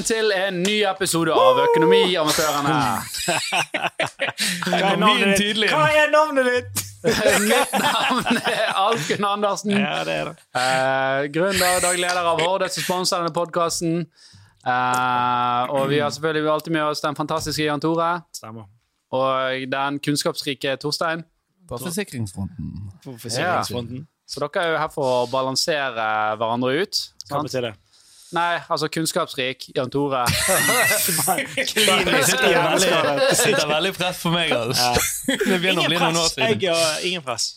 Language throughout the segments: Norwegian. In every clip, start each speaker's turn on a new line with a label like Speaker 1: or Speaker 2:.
Speaker 1: velkommen til en ny episode av Økonomiamatørene.
Speaker 2: Hva er navnet ditt? Hva er navnet ditt?
Speaker 1: Mitt navn er Alken Andersen.
Speaker 2: Ja, det er det.
Speaker 1: Eh, gründer og daglig leder av Horde, som sponser denne podkasten. og vi har selvfølgelig alltid med oss den fantastiske Jan Tore
Speaker 2: Stemmer.
Speaker 1: og den kunnskapsrike Torstein.
Speaker 3: På forsikringsfronten.
Speaker 2: På forsikringsfronten.
Speaker 1: Så dere er jo her for å balansere hverandre ut.
Speaker 2: Skal
Speaker 1: vi
Speaker 2: til det?
Speaker 1: Nei, altså kunnskapsrik Jan Tore.
Speaker 3: Klinisk sitter veldig, det sitter veldig press på meg, altså. Det begynner å bli noen år
Speaker 2: press. Jeg
Speaker 3: siden.
Speaker 2: ingen press.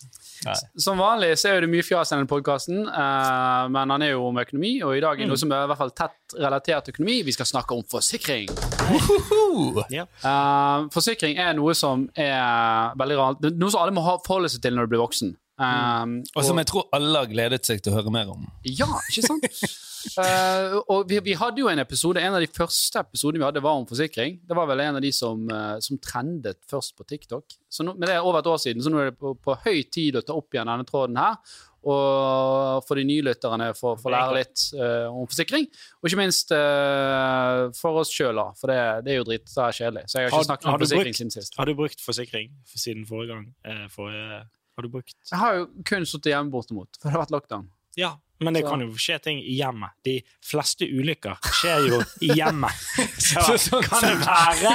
Speaker 1: Som vanlig så er det mye fjas i denne podkasten, men han er jo om økonomi, og i dag er det noe som er i hvert fall tett relatert til økonomi. Vi skal snakke om forsikring.
Speaker 3: Woohoo!
Speaker 2: Ja.
Speaker 1: Eh, forsikring er noe som er veldig rart. Noe som alle må ha- forholde seg til når du blir voksen. Um,
Speaker 3: Og som jeg tror alle har gledet seg til å høre mer om.
Speaker 1: Ja, ikke sant? Eh, og vi, vi hadde jo en episode, en av de første episodene vi hadde, var om forsikring. Det var vel en av de som, uh, som trendet først på TikTok. Så nå, men det er over et år siden, så nå er det på, på høy tid å ta opp igjen denne tråden her. Og for de nye lytterne å få lære litt uh, om forsikring. Og ikke minst for oss sjøl, da. For det, det er jo er kjedelig. Så jeg har ikke snakket om forsikring
Speaker 2: brukt-
Speaker 1: siden sist.
Speaker 2: Har du brukt forsikring siden forrige gang? Forrige, har du brukt
Speaker 1: Jeg har jo kun sittet hjemme bortimot, for det har vært lockdown.
Speaker 2: Ja, men det
Speaker 1: Så-
Speaker 2: kan jo skje ting i hjemmet. De fleste ulykker skjer jo i hjemmet. Så
Speaker 3: Så
Speaker 2: kan det være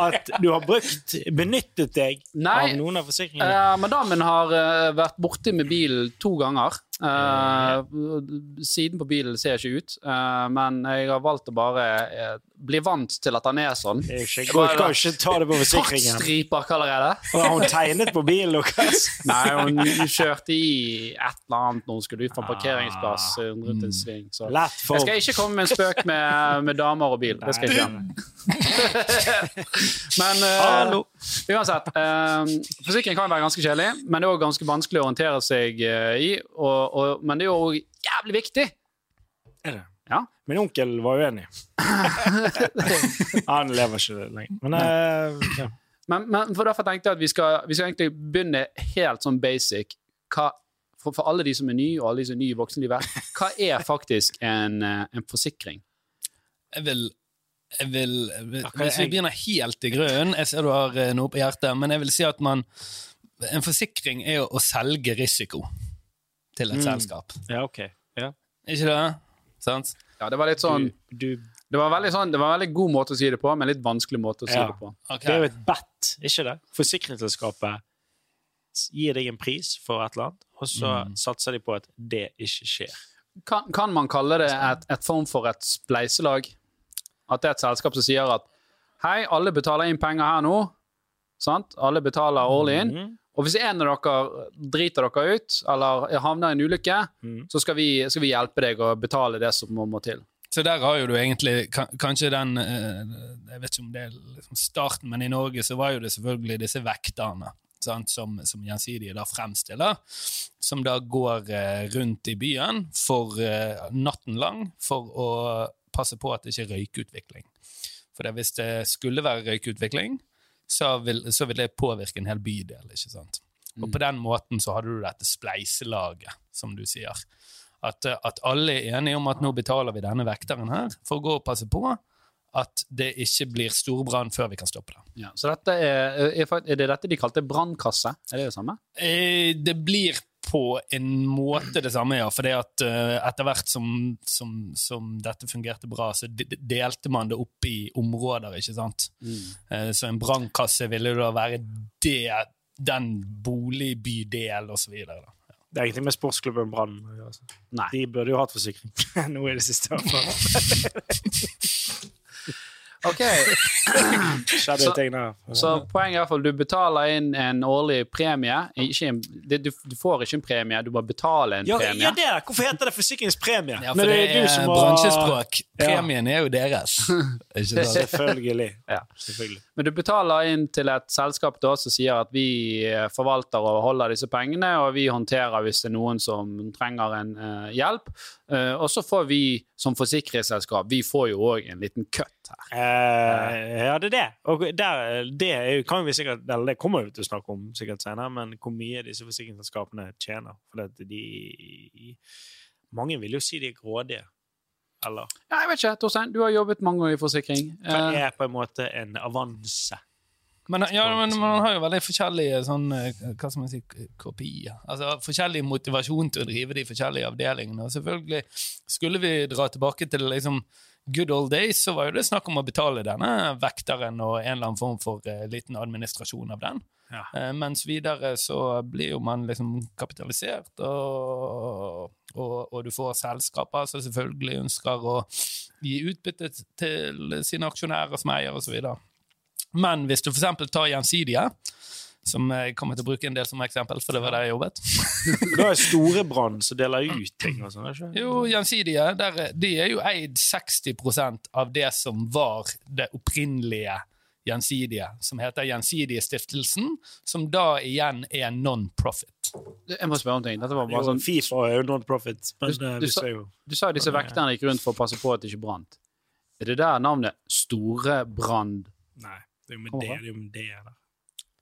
Speaker 2: at du har brukt, benyttet deg
Speaker 1: Nei.
Speaker 2: av noen av forsikringene.
Speaker 1: Eh, madammen har eh, vært borte med bilen to ganger. Eh, siden på bilen ser ikke ut, eh, men jeg har valgt å bare eh, bli vant til at han er sånn.
Speaker 2: Ikke, jeg kan jo ikke ta det på forsikringen.
Speaker 1: Fartsstriper, kaller jeg det.
Speaker 2: Har hun tegnet på bilen deres?
Speaker 1: Nei, hun kjørte i et eller annet når hun skulle ut fra parkeringsplass eh, rundt en sving. Så. Jeg skal ikke komme med en spøk med, med damer og bil. Det skal jeg ikke. Men
Speaker 2: uh,
Speaker 1: uansett. Uh, forsikring kan være ganske kjedelig, men det er også ganske vanskelig å orientere seg uh, i. Og, og, men det er jo jævlig viktig.
Speaker 2: Er det?
Speaker 1: Ja.
Speaker 2: Min onkel var uenig. Han lever ikke lenger. Men eh, ja.
Speaker 1: Men, men for derfor tenkte jeg at vi skal, vi skal egentlig begynne helt sånn basic. Hva, for, for alle de som er nye, og alle de som er nye i voksenlivet, hva er faktisk en, eh, en forsikring?
Speaker 3: Jeg vil, jeg vil, jeg vil Hvis vi begynner helt i grunnen Jeg ser du har eh, noe på hjertet, men jeg vil si at man En forsikring er jo å selge risiko til et
Speaker 2: Mm.
Speaker 3: selskap.
Speaker 2: ja, ok. Ja.
Speaker 3: Ikke det? Sant?
Speaker 1: Ja, det var litt sånn
Speaker 2: Du, du,
Speaker 1: Det var, veldig sånn, det var en veldig god måte å si det på, men litt vanskelig måte å si
Speaker 2: Ja.
Speaker 1: det på.
Speaker 3: Okay.
Speaker 2: det er jo et bet, ikke det? Forsikringsselskapet gir deg en pris for et eller annet, og så
Speaker 3: Mm.
Speaker 2: satser de på at det ikke skjer.
Speaker 1: Kan, kan man kalle det et, et form for et spleiselag? At det er et selskap som sier at hei, alle betaler inn penger her nå. Sant? Alle betaler all in.
Speaker 2: Mhm.
Speaker 1: Og hvis en av dere driter dere ut, eller havner i en ulykke,
Speaker 2: mm.
Speaker 1: så skal vi, skal vi hjelpe deg å betale det som må, til.
Speaker 3: Så der har jo du egentlig kanskje den eh, Jeg vet ikke om det er liksom starten, men i Norge så var jo det selvfølgelig disse vekterne. Sant, som, som Gjensidige da fremstiller, som da går eh, rundt i byen for eh, natten lang for å passe på at det ikke er røykutvikling. For det, hvis det skulle være røykutvikling, så vil, så vil det påvirke en hel bydel. ikke sant? Og på den måten så hadde du dette spleiselaget, som du sier. At, at alle er enige om at nå betaler vi denne vekteren her for å gå og passe på at det ikke blir storbrann før vi kan stoppe det.
Speaker 1: Ja, så dette er, er, er det dette de kalte brannkasse? Er det det samme?
Speaker 3: Eh, Det blir på en måte det samme, ja. For etter hvert som, som, som dette fungerte bra, så delte man det opp i områder, ikke sant. Mm. Så en brannkasse ville da være det, den boligbydel og så videre.
Speaker 2: Det er ingenting med sportsklubben Brann å gjøre. altså.
Speaker 1: Nei.
Speaker 2: De burde jo hatt forsikring nå i det siste.
Speaker 1: Ok, Så-. Så poenget er i hvert fall du betaler inn en årlig premie. Ikke en, det, du, du får ikke en premie, du bare betaler en
Speaker 2: Ja,
Speaker 1: premie.
Speaker 2: ja, det er. Hvorfor heter det forsikringspremie?
Speaker 3: Ja,
Speaker 2: for
Speaker 3: for det
Speaker 2: det
Speaker 3: er
Speaker 2: som har-
Speaker 3: bransjespråk.
Speaker 2: Ja.
Speaker 3: Premien er jo deres. Ikke?
Speaker 2: Selvfølgelig.
Speaker 1: Ja.
Speaker 2: Selvfølgelig.
Speaker 1: Men du betaler inn til et selskap da, som sier at vi eh, forvalter og holder disse pengene, og vi håndterer hvis det er noen som trenger en uh, hjelp. Uh, og så får vi som forsikringsselskap vi får jo òg en liten cut her.
Speaker 2: Eh, ja, det er det. Og der, det er kan vi sikkert, eller det kommer vi til å snakke om sikkert senere, men hvor mye disse forsikringsselskapene tjener. For at de Mange vil jo si de er grådige. Eller
Speaker 1: Ja, jeg vet ikke, Torstein. Du har jobbet mange år i forsikring.
Speaker 2: hva
Speaker 1: Eh,
Speaker 2: er på en måte en avanse?
Speaker 3: Men, ja, men man har jo veldig forskjellige sånn, eh, hva skal man si, kopier. Altså forskjellig motivasjon til å drive de forskjellige avdelingene. Og selvfølgelig, skulle vi dra tilbake til liksom good old days, så var jo det snakk om å betale denne vekteren og en eller annen form for uh, liten administrasjon av den.
Speaker 2: Ja.
Speaker 3: Uh, mens videre så blir jo man liksom kapitalisert, og, og, og du får selskaper som selvfølgelig ønsker å gi utbytte til sine aksjonærer som eier, osv. Men hvis du f.eks. tar Gjensidige, som jeg kommer til å bruke en del som eksempel, for det var der jeg jobbet
Speaker 2: Da er Storebrand som deler ut ting og sånn.
Speaker 3: Jo, Gjensidige der, er- de er jo eid 60% av det som var det opprinnelige Gjensidige, som heter Gjensidige-stiftelsen, som da igjen er non-profit.
Speaker 1: jeg må spørre om ting. Dette var bare sånn
Speaker 2: Fifa er jo non-profit,
Speaker 1: Du-
Speaker 2: eh,
Speaker 1: du sa-
Speaker 2: jo
Speaker 1: Du sa disse vekterne gikk rundt for å passe på at det ikke brant. Er det der navnet Storebrand
Speaker 2: Nei, det er jo med det. Det er jo med det.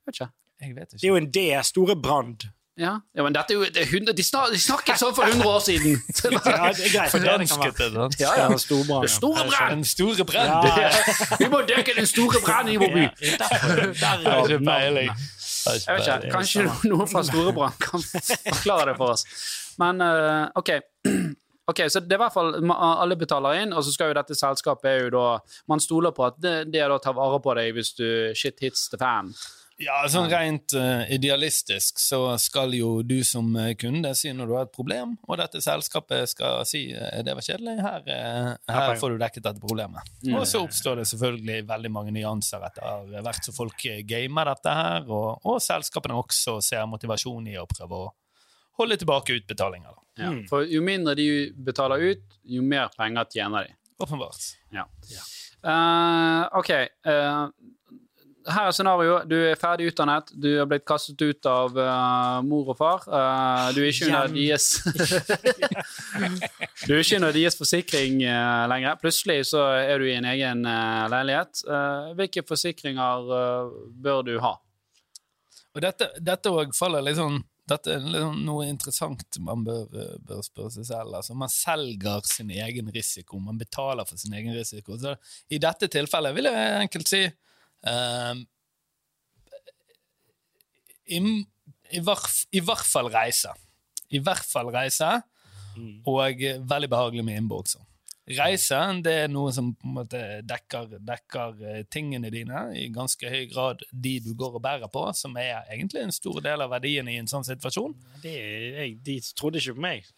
Speaker 1: Vet ikke.
Speaker 3: Jeg vet
Speaker 2: Det er jo en D. Store Brand.
Speaker 1: Ja, ja men dette er jo det er hundre, de, snak, de snakket sånn for 100 år siden!
Speaker 2: Ja, det er greit. Det, det kan
Speaker 3: Fordansket
Speaker 2: være.
Speaker 3: det, sant?
Speaker 1: Ja, ja. Er store brann!
Speaker 3: Store!
Speaker 2: Ja, ja.
Speaker 1: Vi må dekke den store brannen i vår by!
Speaker 3: Jeg har
Speaker 2: derav
Speaker 3: ikke peiling.
Speaker 1: Jeg vet ikke, Kanskje noen fra Storebrand kan forklare det for oss. Men uh, OK. Ok, Så det er i hvert fall alle betaler inn, og så skal jo dette selskapet er jo da Man stoler på at det, det er da tar vare på deg hvis du shit hits the fan.
Speaker 3: Ja, sånn rent uh, idealistisk så skal jo du som eh, kunde si når du har et problem, og dette selskapet skal si eh, det var kjedelig, her, uh, her får du dekket dette problemet. Og så oppstår det selvfølgelig veldig mange nyanser etter hvert som folk gamer dette her, og, og selskapene også ser motivasjon i å prøve å holde tilbake utbetalinger. da.
Speaker 1: Ja. For jo mindre de betaler ut, jo mer penger tjener de.
Speaker 3: Åpenbart.
Speaker 1: Ja. Eh, OK. Her er scenarioet. Du er ferdig utdannet. Du har blitt kastet ut av uh, mor og far. Uh, du er ikke under deres Du er ikke under deres forsikring uh, lenger. Plutselig så er du i en egen leilighet. Hvilke forsikringer bør du ha?
Speaker 3: Og dette, dette faller sånn dette er liksom noe interessant man bør, bør spørre seg selv. Altså, man selger sin egen risiko, man betaler for sin egen risiko. Så I dette tilfellet vil jeg enkelt si ehm, i, i, hvert, I hvert fall reise. I hvert fall reise, og eh, veldig behagelig med innbokser. Reise det er noe som på en måte dekker, dekker eh, tingene dine i ganske høy grad de du går og bærer på, som er egentlig en stor del av verdien i en sånn situasjon.
Speaker 2: Det, jeg, de trodde ikke på meg.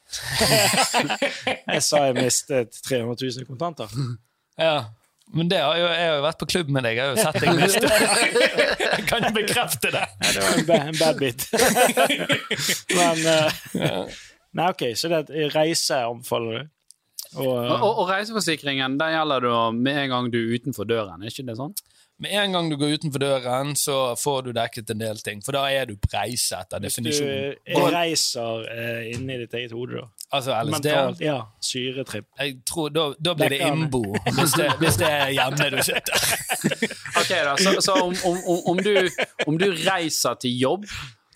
Speaker 2: jeg sa jeg mistet 300 000 kontanter.
Speaker 3: Ja, men det har jo, jeg har jo vært på klubb med deg, jeg har jo sett deg miste. Jeg kan bekrefte det.
Speaker 2: Ja, det var en, ba en bad bit. Men eh, Nei, OK, så det er reise omfaller du? Og,
Speaker 1: uh, og, og reiseforsikringen den gjelder da med en gang du er utenfor døren, er ikke det sånn?
Speaker 3: Med en gang du går utenfor døren, så får du dekket en del ting, for da er du på reise etter
Speaker 2: hvis du eh, reiser uh, inni ditt eget hode, da.
Speaker 3: Altså LSD.
Speaker 2: Mentalt. Ja. Syretripp.
Speaker 3: Jeg tror, da, da blir det innbo, hvis det, hvis det er hjemme du sitter.
Speaker 1: Ok da, Så, så om, om, om, du, om du reiser til jobb,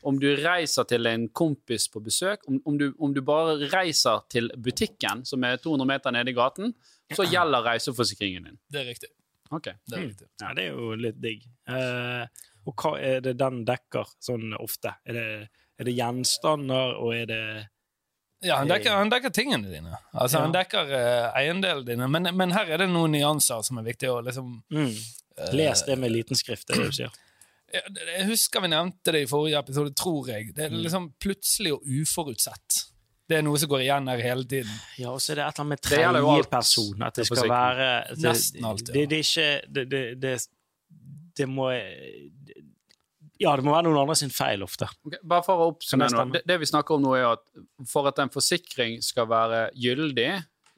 Speaker 1: om du reiser til en kompis på besøk, om, om, du, om du bare reiser til butikken, som er 200 meter nede i gaten, så gjelder reiseforsikringen din.
Speaker 3: Det er riktig.
Speaker 1: Ok.
Speaker 3: Det er riktig.
Speaker 2: Ja, det er jo litt digg. Uh, og hva er det den dekker sånn ofte? Er det, er det gjenstander, og er det
Speaker 3: Ja, han dekker, han dekker tingene dine. Altså, Han dekker uh, eiendelene dine. Men, men her er det noen nyanser som er viktig å liksom
Speaker 2: mm. Les det med liten skrift, det du sier.
Speaker 3: Jeg husker vi nevnte det i forrige episode, tror jeg. Det er liksom plutselig og uforutsett. Det er noe som går igjen her hele tiden.
Speaker 2: Ja, og så er det et eller annet med tredjeperson. At det skal være det,
Speaker 3: Nesten alt, ja.
Speaker 2: Det, det er ikke det, det, det, det må Ja, det må være noen andre sin feil ofte.
Speaker 1: Okay, bare for å oppsummere
Speaker 2: det
Speaker 1: Det, vi snakker om nå, er at for at en forsikring skal være gyldig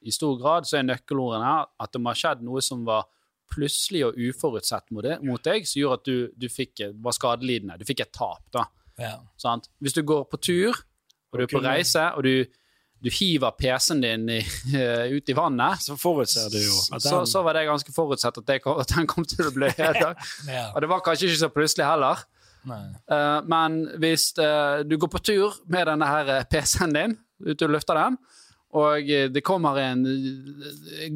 Speaker 1: i stor grad, så er nøkkelordene her at det må ha skjedd noe som var plutselig og uforutsett mot, det, mot deg, som gjorde at du, du fikk, var skadelidende. Du fikk et tap. da.
Speaker 3: Ja.
Speaker 1: Sant? Hvis du går på tur, og du er på reise, og du, du hiver PC-en din i, ut i vannet,
Speaker 2: Så forutser du jo at
Speaker 1: så, så var det ganske forutsett at, det, kom- at den kom til å bli ødelagt.
Speaker 3: Ja.
Speaker 1: Og det var kanskje ikke så plutselig heller. Eh, men hvis uh, du går på tur med denne her eh, PC-en din, ute og lufter den, og det kommer en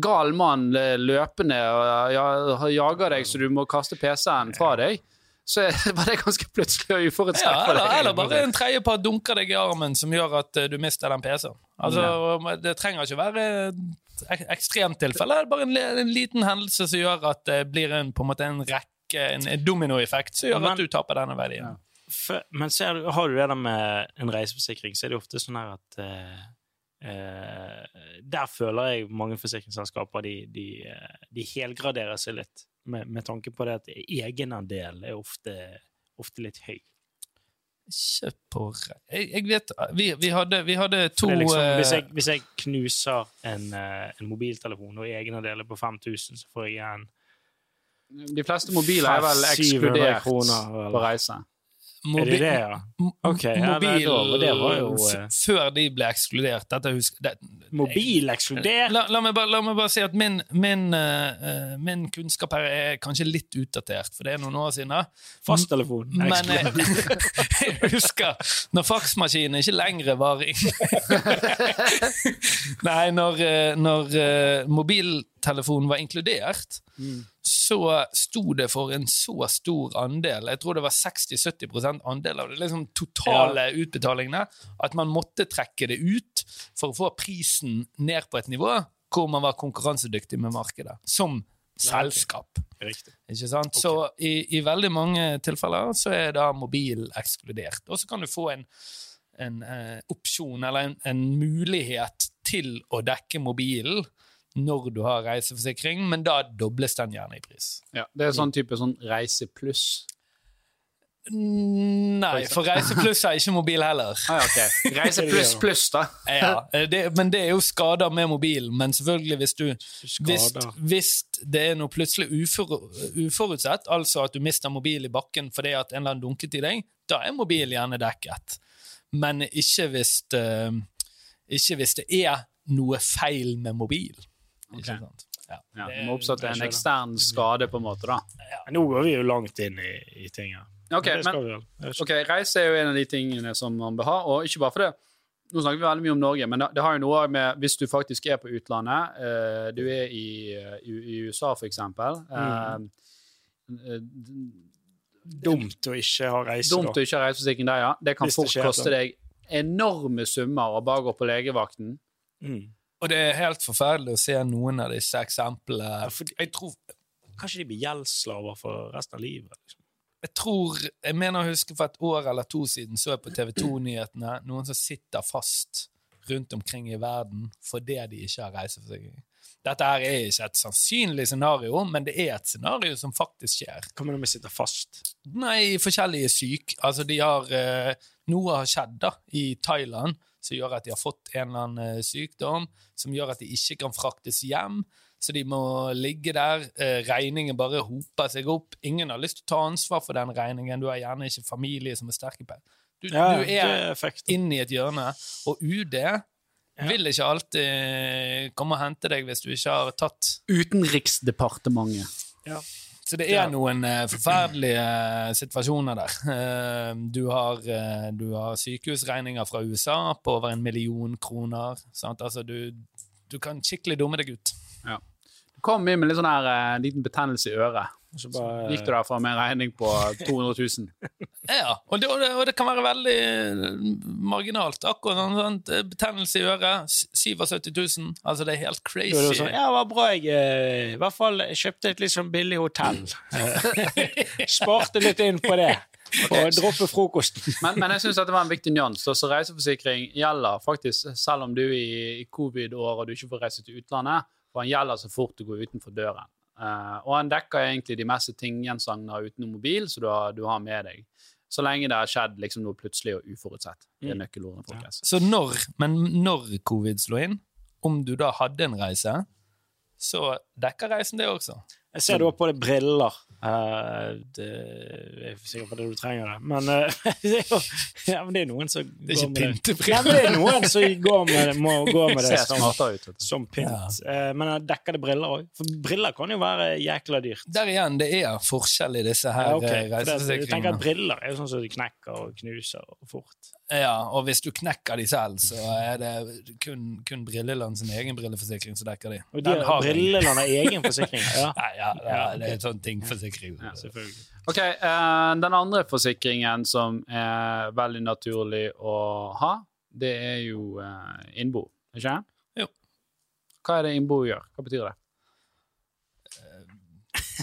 Speaker 1: gal mann løpende og ja, jager deg, så du må kaste PC-en fra deg, så var det ganske plutselig og uforutsett
Speaker 3: Ja, eller, eller bare en tredjepart dunker deg i armen som gjør at du mister den PC-en. Altså, Det trenger ikke være ekstremt tilfelle, det er bare en, en liten hendelse som gjør at det blir en, på en måte en rekke, en, en dominoeffekt, som gjør at du taper denne verdien.
Speaker 2: For, men ser du, har du det der med en reiseforsikring, så er det ofte sånn her at eh, eh, Der føler jeg mange forsikringsselskaper de, de, eh, de helgraderer seg litt, med, med tanke på det at egenandel er ofte, ofte litt høy.
Speaker 3: Ikke på Jeg, jeg vet Vi, vi, hadde, vi hadde to
Speaker 2: det liksom,
Speaker 3: eh,
Speaker 2: hvis, jeg, hvis jeg knuser en, eh, en mobiltelefon og egenandel er på 5000, så får jeg igjen
Speaker 1: De fleste mobiler er vel ekskludert
Speaker 2: kroner,
Speaker 1: på reise.
Speaker 2: Er det det, ja? Ok, ja, nei,
Speaker 3: mobil,
Speaker 2: det var jo,
Speaker 3: f-
Speaker 2: eh,
Speaker 3: Før de ble ekskludert dette husker, det,
Speaker 2: Mobil ekskludert!
Speaker 3: La, la, meg bare, la meg bare si at min, min, eh, min kunnskap her er kanskje litt utdatert, for det er noen år siden.
Speaker 2: Fasttelefon
Speaker 3: Men eh, jeg husker når faksmaskinen ikke lenger var i Nei, når, når uh, eh, mobiltelefonen var inkludert, så sto det for en så stor andel, jeg tror det var 60-70% andel av det liksom totale utbetalingene, at man måtte trekke det ut for å få prisen ned på et nivå hvor man var konkurransedyktig med markedet, som selskap.
Speaker 2: Riktig.
Speaker 3: Ikke sant? Så i, i veldig mange tilfeller så er da mobil ekskludert. Og så kan du få en, en eh, opsjon, eller en, en mulighet til å dekke mobilen når du har reiseforsikring, men da dobles den gjerne i pris.
Speaker 1: Ja, det er sånn type sånn reise pluss.
Speaker 3: Nei, for Reise Pluss er ikke mobil heller.
Speaker 1: Ah, ja, ok. Reise pluss pluss, da.
Speaker 3: Ja, det, men det er jo skader med mobilen. Men selvfølgelig, hvis du hvis, hvis det er noe plutselig ufor, uforutsett, altså at du mister mobil i bakken fordi at en eller annen dunket i deg, da er mobil gjerne dekket. Men ikke hvis, eh, ikke hvis det er noe feil med mobil. Ikke sant? Ja.
Speaker 1: Ja,
Speaker 3: Det-
Speaker 1: det må oppstå en ekstern skade, på en måte, da.
Speaker 2: Nå går vi jo langt inn i, i ting her.
Speaker 1: Ok, men ok, Reise er jo en av de tingene som man bør ha, og ikke bare for det. Nå snakker vi veldig mye om Norge, men det, har jo noe med hvis du faktisk er på utlandet, Uh, du er i, i, i USA for eksempel,
Speaker 2: Mm.
Speaker 1: eh, eh,
Speaker 2: Dumt å ikke ha reise,
Speaker 1: dumt å ikke ha reiseforsikring der, ja. Det kan
Speaker 2: Hvis det
Speaker 1: fort
Speaker 2: skjer
Speaker 1: koste deg enorme summer å bare gå på legevakten.
Speaker 2: Mm.
Speaker 3: Og det er helt forferdelig å se noen av disse eksemplene.
Speaker 2: fordi-
Speaker 3: Jeg tror
Speaker 2: Kanskje de blir gjeldsslaver for resten av livet? Liksom.
Speaker 3: jeg tror, jeg mener å huske for et år eller to siden så jeg på TV 2-nyhetene noen som sitter fast rundt omkring i verden fordi de ikke har reiseforsikring. Dette her er ikke et sannsynlig scenario, men det er et scenario som faktisk skjer.
Speaker 2: Hva med når sitte sitter fast?
Speaker 3: Nei, forskjellige syk. Altså, de har eh, Noe har skjedd da, i Thailand som gjør at de har fått en eller annen eh, sykdom som gjør at de ikke kan fraktes hjem. Så de må ligge der. Eh, regningen bare hoper seg opp. Ingen har lyst til å ta ansvar for den regningen. Du har gjerne ikke familie som er sterke på Du,
Speaker 2: Ja,
Speaker 3: du er
Speaker 2: er
Speaker 3: inne i et hjørne, og UD vil ikke alltid komme og hente deg hvis du ikke har tatt
Speaker 1: Utenriksdepartementet.
Speaker 3: Så det er noen eh, forferdelige eh, situasjoner der. Eh, du, har, du har sykehusregninger fra USA på over en million kroner. Sant? Altså, du, du kan skikkelig dumme deg ut.
Speaker 1: Du kom inn med litt sånn her eh, liten betennelse i øret.
Speaker 2: Så bare,
Speaker 1: Gikk du derfra med en regning på 200 000?
Speaker 3: Ja, og det, og det, og det kan være veldig eh, marginalt. Akkurat en sånn eh, betennelse i øret, s- 77 000. Altså, det er helt crazy.
Speaker 2: det sånn, ja, det var bra jeg eh, i hvert fall kjøpte et litt sånn billig hotell. Sparte litt inn på det. Og droppe frokosten.
Speaker 1: Men, men jeg syns det var en viktig nyans. Så reiseforsikring gjelder faktisk selv om du er i, i covid-år og du ikke får reise til utlandet. For den gjelder så fort du går utenfor døren. Eh, og han dekker egentlig de meste tinggjenstander utenom mobil så du har, du har med deg. Så lenge det har skjedd liksom noe plutselig og uforutsett. Det er nøkkelordene, folkens.
Speaker 3: Så når, men når covid slo inn, om du da hadde en reise, så dekker reisen det også.
Speaker 2: Jeg ser du har på deg briller. Eh, det, jeg er ikke sikker på det du trenger det, men uh, det, er jo, ja, men det er noen som
Speaker 3: Det er ikke
Speaker 2: går med det. Ja, men det er noen som går med det, må gå med det som,
Speaker 1: ut.
Speaker 2: som pynt. Eh, men jeg dekker det briller òg? For briller kan jo være jækla dyrt.
Speaker 3: Der igjen, det er forskjell i disse her
Speaker 2: Ja, okay.
Speaker 3: reiseforsikringene.
Speaker 2: For jeg tenker at Briller er jo sånn som de knekker og knuser og fort.
Speaker 3: Ja, og hvis du knekker de selv, så er det kun, kun Brilleland sin egen brilleforsikring som dekker de.
Speaker 2: Og de har. Brilleland har egen forsikring. Ja,
Speaker 3: Nei, ja, det er, det er en sånn ting-forsikring.
Speaker 2: selvfølgelig.
Speaker 1: Ok, uh, Den andre forsikringen som er veldig naturlig å ha, det er jo uh, innbo, ikke sant?
Speaker 3: Jo.
Speaker 1: Hva er det innbo gjør? Hva betyr det?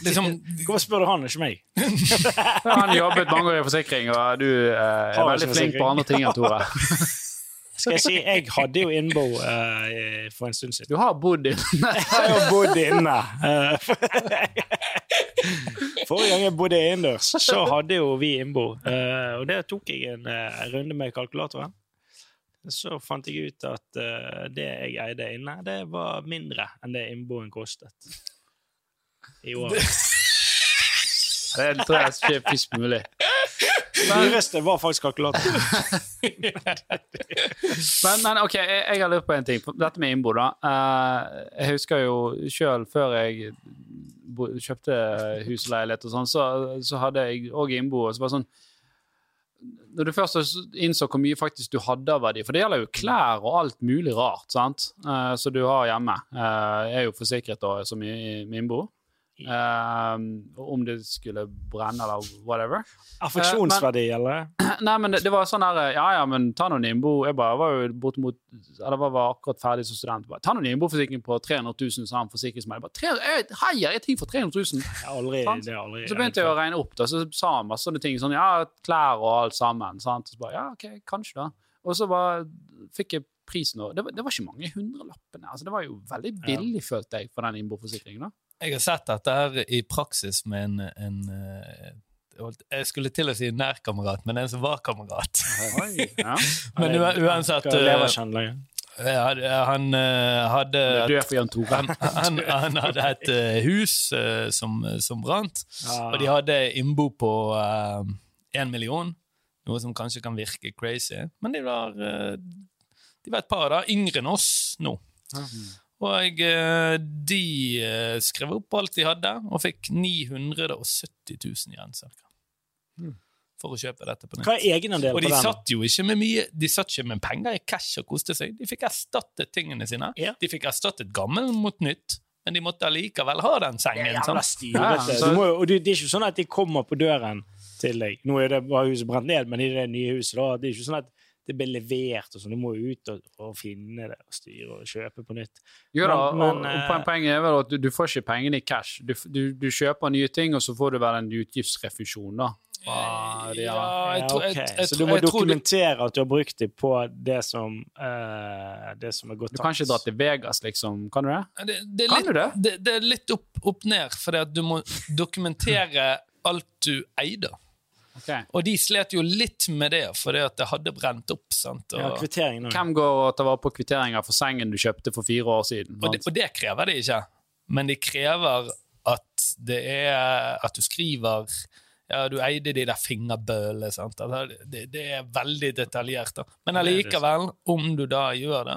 Speaker 3: Liksom,
Speaker 2: Hvorfor spør du han, ikke meg?
Speaker 1: Han jobbet mange år i forsikring, og du eh, er veldig flink på andre ting enn Tore.
Speaker 2: Skal jeg si, jeg hadde jo innbo uh, for en stund siden.
Speaker 1: Du har bodd inne.
Speaker 2: Jeg har jo bodd inne. Eh, Forrige gang jeg bodde innendørs, så hadde jo vi innbo. Uh, og der tok jeg en uh, runde med kalkulatoren. Så fant jeg ut at det jeg eide inne, det var mindre enn det innboen kostet. År.
Speaker 1: Det tror jeg ikke er fisk mulig.
Speaker 2: Det dyreste var faktisk kalkulator.
Speaker 1: Men, men OK, jeg, jeg har lurt på en ting. Dette med innbo, da. Eh, jeg husker jo sjøl før jeg bo, kjøpte hus og leilighet og sånn, så, så hadde jeg òg innbo. Og så var det sånn Når du først innså hvor mye faktisk du hadde av verdi For det gjelder jo klær og alt mulig rart sant? Uh, som du har hjemme. uh, er jo forsikret da, som i, i min innbo. Eh, om det skulle brenne eller whatever.
Speaker 2: Affeksjonsverdi, eller?
Speaker 1: Nei, men det, det var sånn her Ja, ja, men ta noe innbo. Jeg bare var jo bortimot Eller var, var akkurat ferdig som student. Bare, ta nå Nimbo-forsikring på 300 000, sa han forsikringsmelder. Bare 300, jeg, heier jeg ting for 300 000?
Speaker 2: Jeg aldri, er aldri
Speaker 1: Så begynte jeg å regne opp, da, så sa han masse sånne ting. Sånn, ja, klær og alt sammen. Sant? Så bare, ja, ok, kanskje da. Og så bare fikk jeg prisen. Og det, var, det var ikke mange hundrelappene. Altså, det var jo veldig billig, følte jeg, for den innboforsikringen. da.
Speaker 3: Jeg har sett dette her i praksis med en, en eh, Jeg skulle til å si nærkamerat, men en som var kamerat.
Speaker 1: Oi, ja.
Speaker 3: Men uansett eh, ja, Han eh, hadde
Speaker 1: Tore.
Speaker 3: han, han, han hadde et hus som, som brant,
Speaker 2: Ja.
Speaker 3: og de hadde innbo på én million. Noe som kanskje kan virke crazy, men de var, de var et par da, yngre enn oss nå. Og eh, de eh, skrev opp alt de hadde, og fikk 970 000 igjen, cirka. For å kjøpe dette på
Speaker 2: Hva er egenandelen
Speaker 3: Og
Speaker 2: på
Speaker 3: de satt jo ikke med mye De satt ikke med penger i cash og koste seg. De fikk erstattet tingene sine.
Speaker 2: Ja.
Speaker 3: De fikk erstattet gammel mot nytt, men de måtte allikevel ha den
Speaker 2: Det er
Speaker 3: sengen.
Speaker 2: jævla
Speaker 3: sant?
Speaker 2: styrete.
Speaker 1: Ja, så-
Speaker 2: Du må jo- og det det er ikke sånn at de kommer på døren til deg. Nå er det bare huset brent ned, men i det nye huset da, det er ikke sånn at det blir levert og sånn. Du må jo ut og, og finne det og styre og kjøpe på nytt.
Speaker 1: Jo da,
Speaker 2: Men-
Speaker 1: og,
Speaker 2: men,
Speaker 1: og poenget er vel at du, du får ikke pengene i cash. Du, du, du kjøper nye ting, og så får du vel en utgiftsrefusjon, da. Ah, ja.
Speaker 3: Jeg tror- jeg-
Speaker 2: ok.
Speaker 3: jeg
Speaker 2: Så du må dokumentere at du har brukt dem på det som, uh, det som er gått
Speaker 1: Du kan ikke dra til Vegas, liksom. Kan du det?
Speaker 3: Det, det, er
Speaker 1: Kan
Speaker 3: litt,
Speaker 1: du det?
Speaker 3: det, det er litt opp, opp ned, for du må dokumentere alt du eide.
Speaker 1: Ok.
Speaker 3: Og de slet jo litt med det, fordi at det hadde brent opp. sant?
Speaker 2: Ja,
Speaker 3: Og,
Speaker 2: kvittering nå.
Speaker 1: Hvem går og tar vare på kvitteringer for sengen du kjøpte for fire år siden?
Speaker 3: og, det, og det krever de ikke. Men de krever at det er At du skriver ja, du eide de der fingerbølene. sant? Altså, det, det er veldig detaljert. da. Men
Speaker 2: Det
Speaker 3: allikevel, om du da gjør det,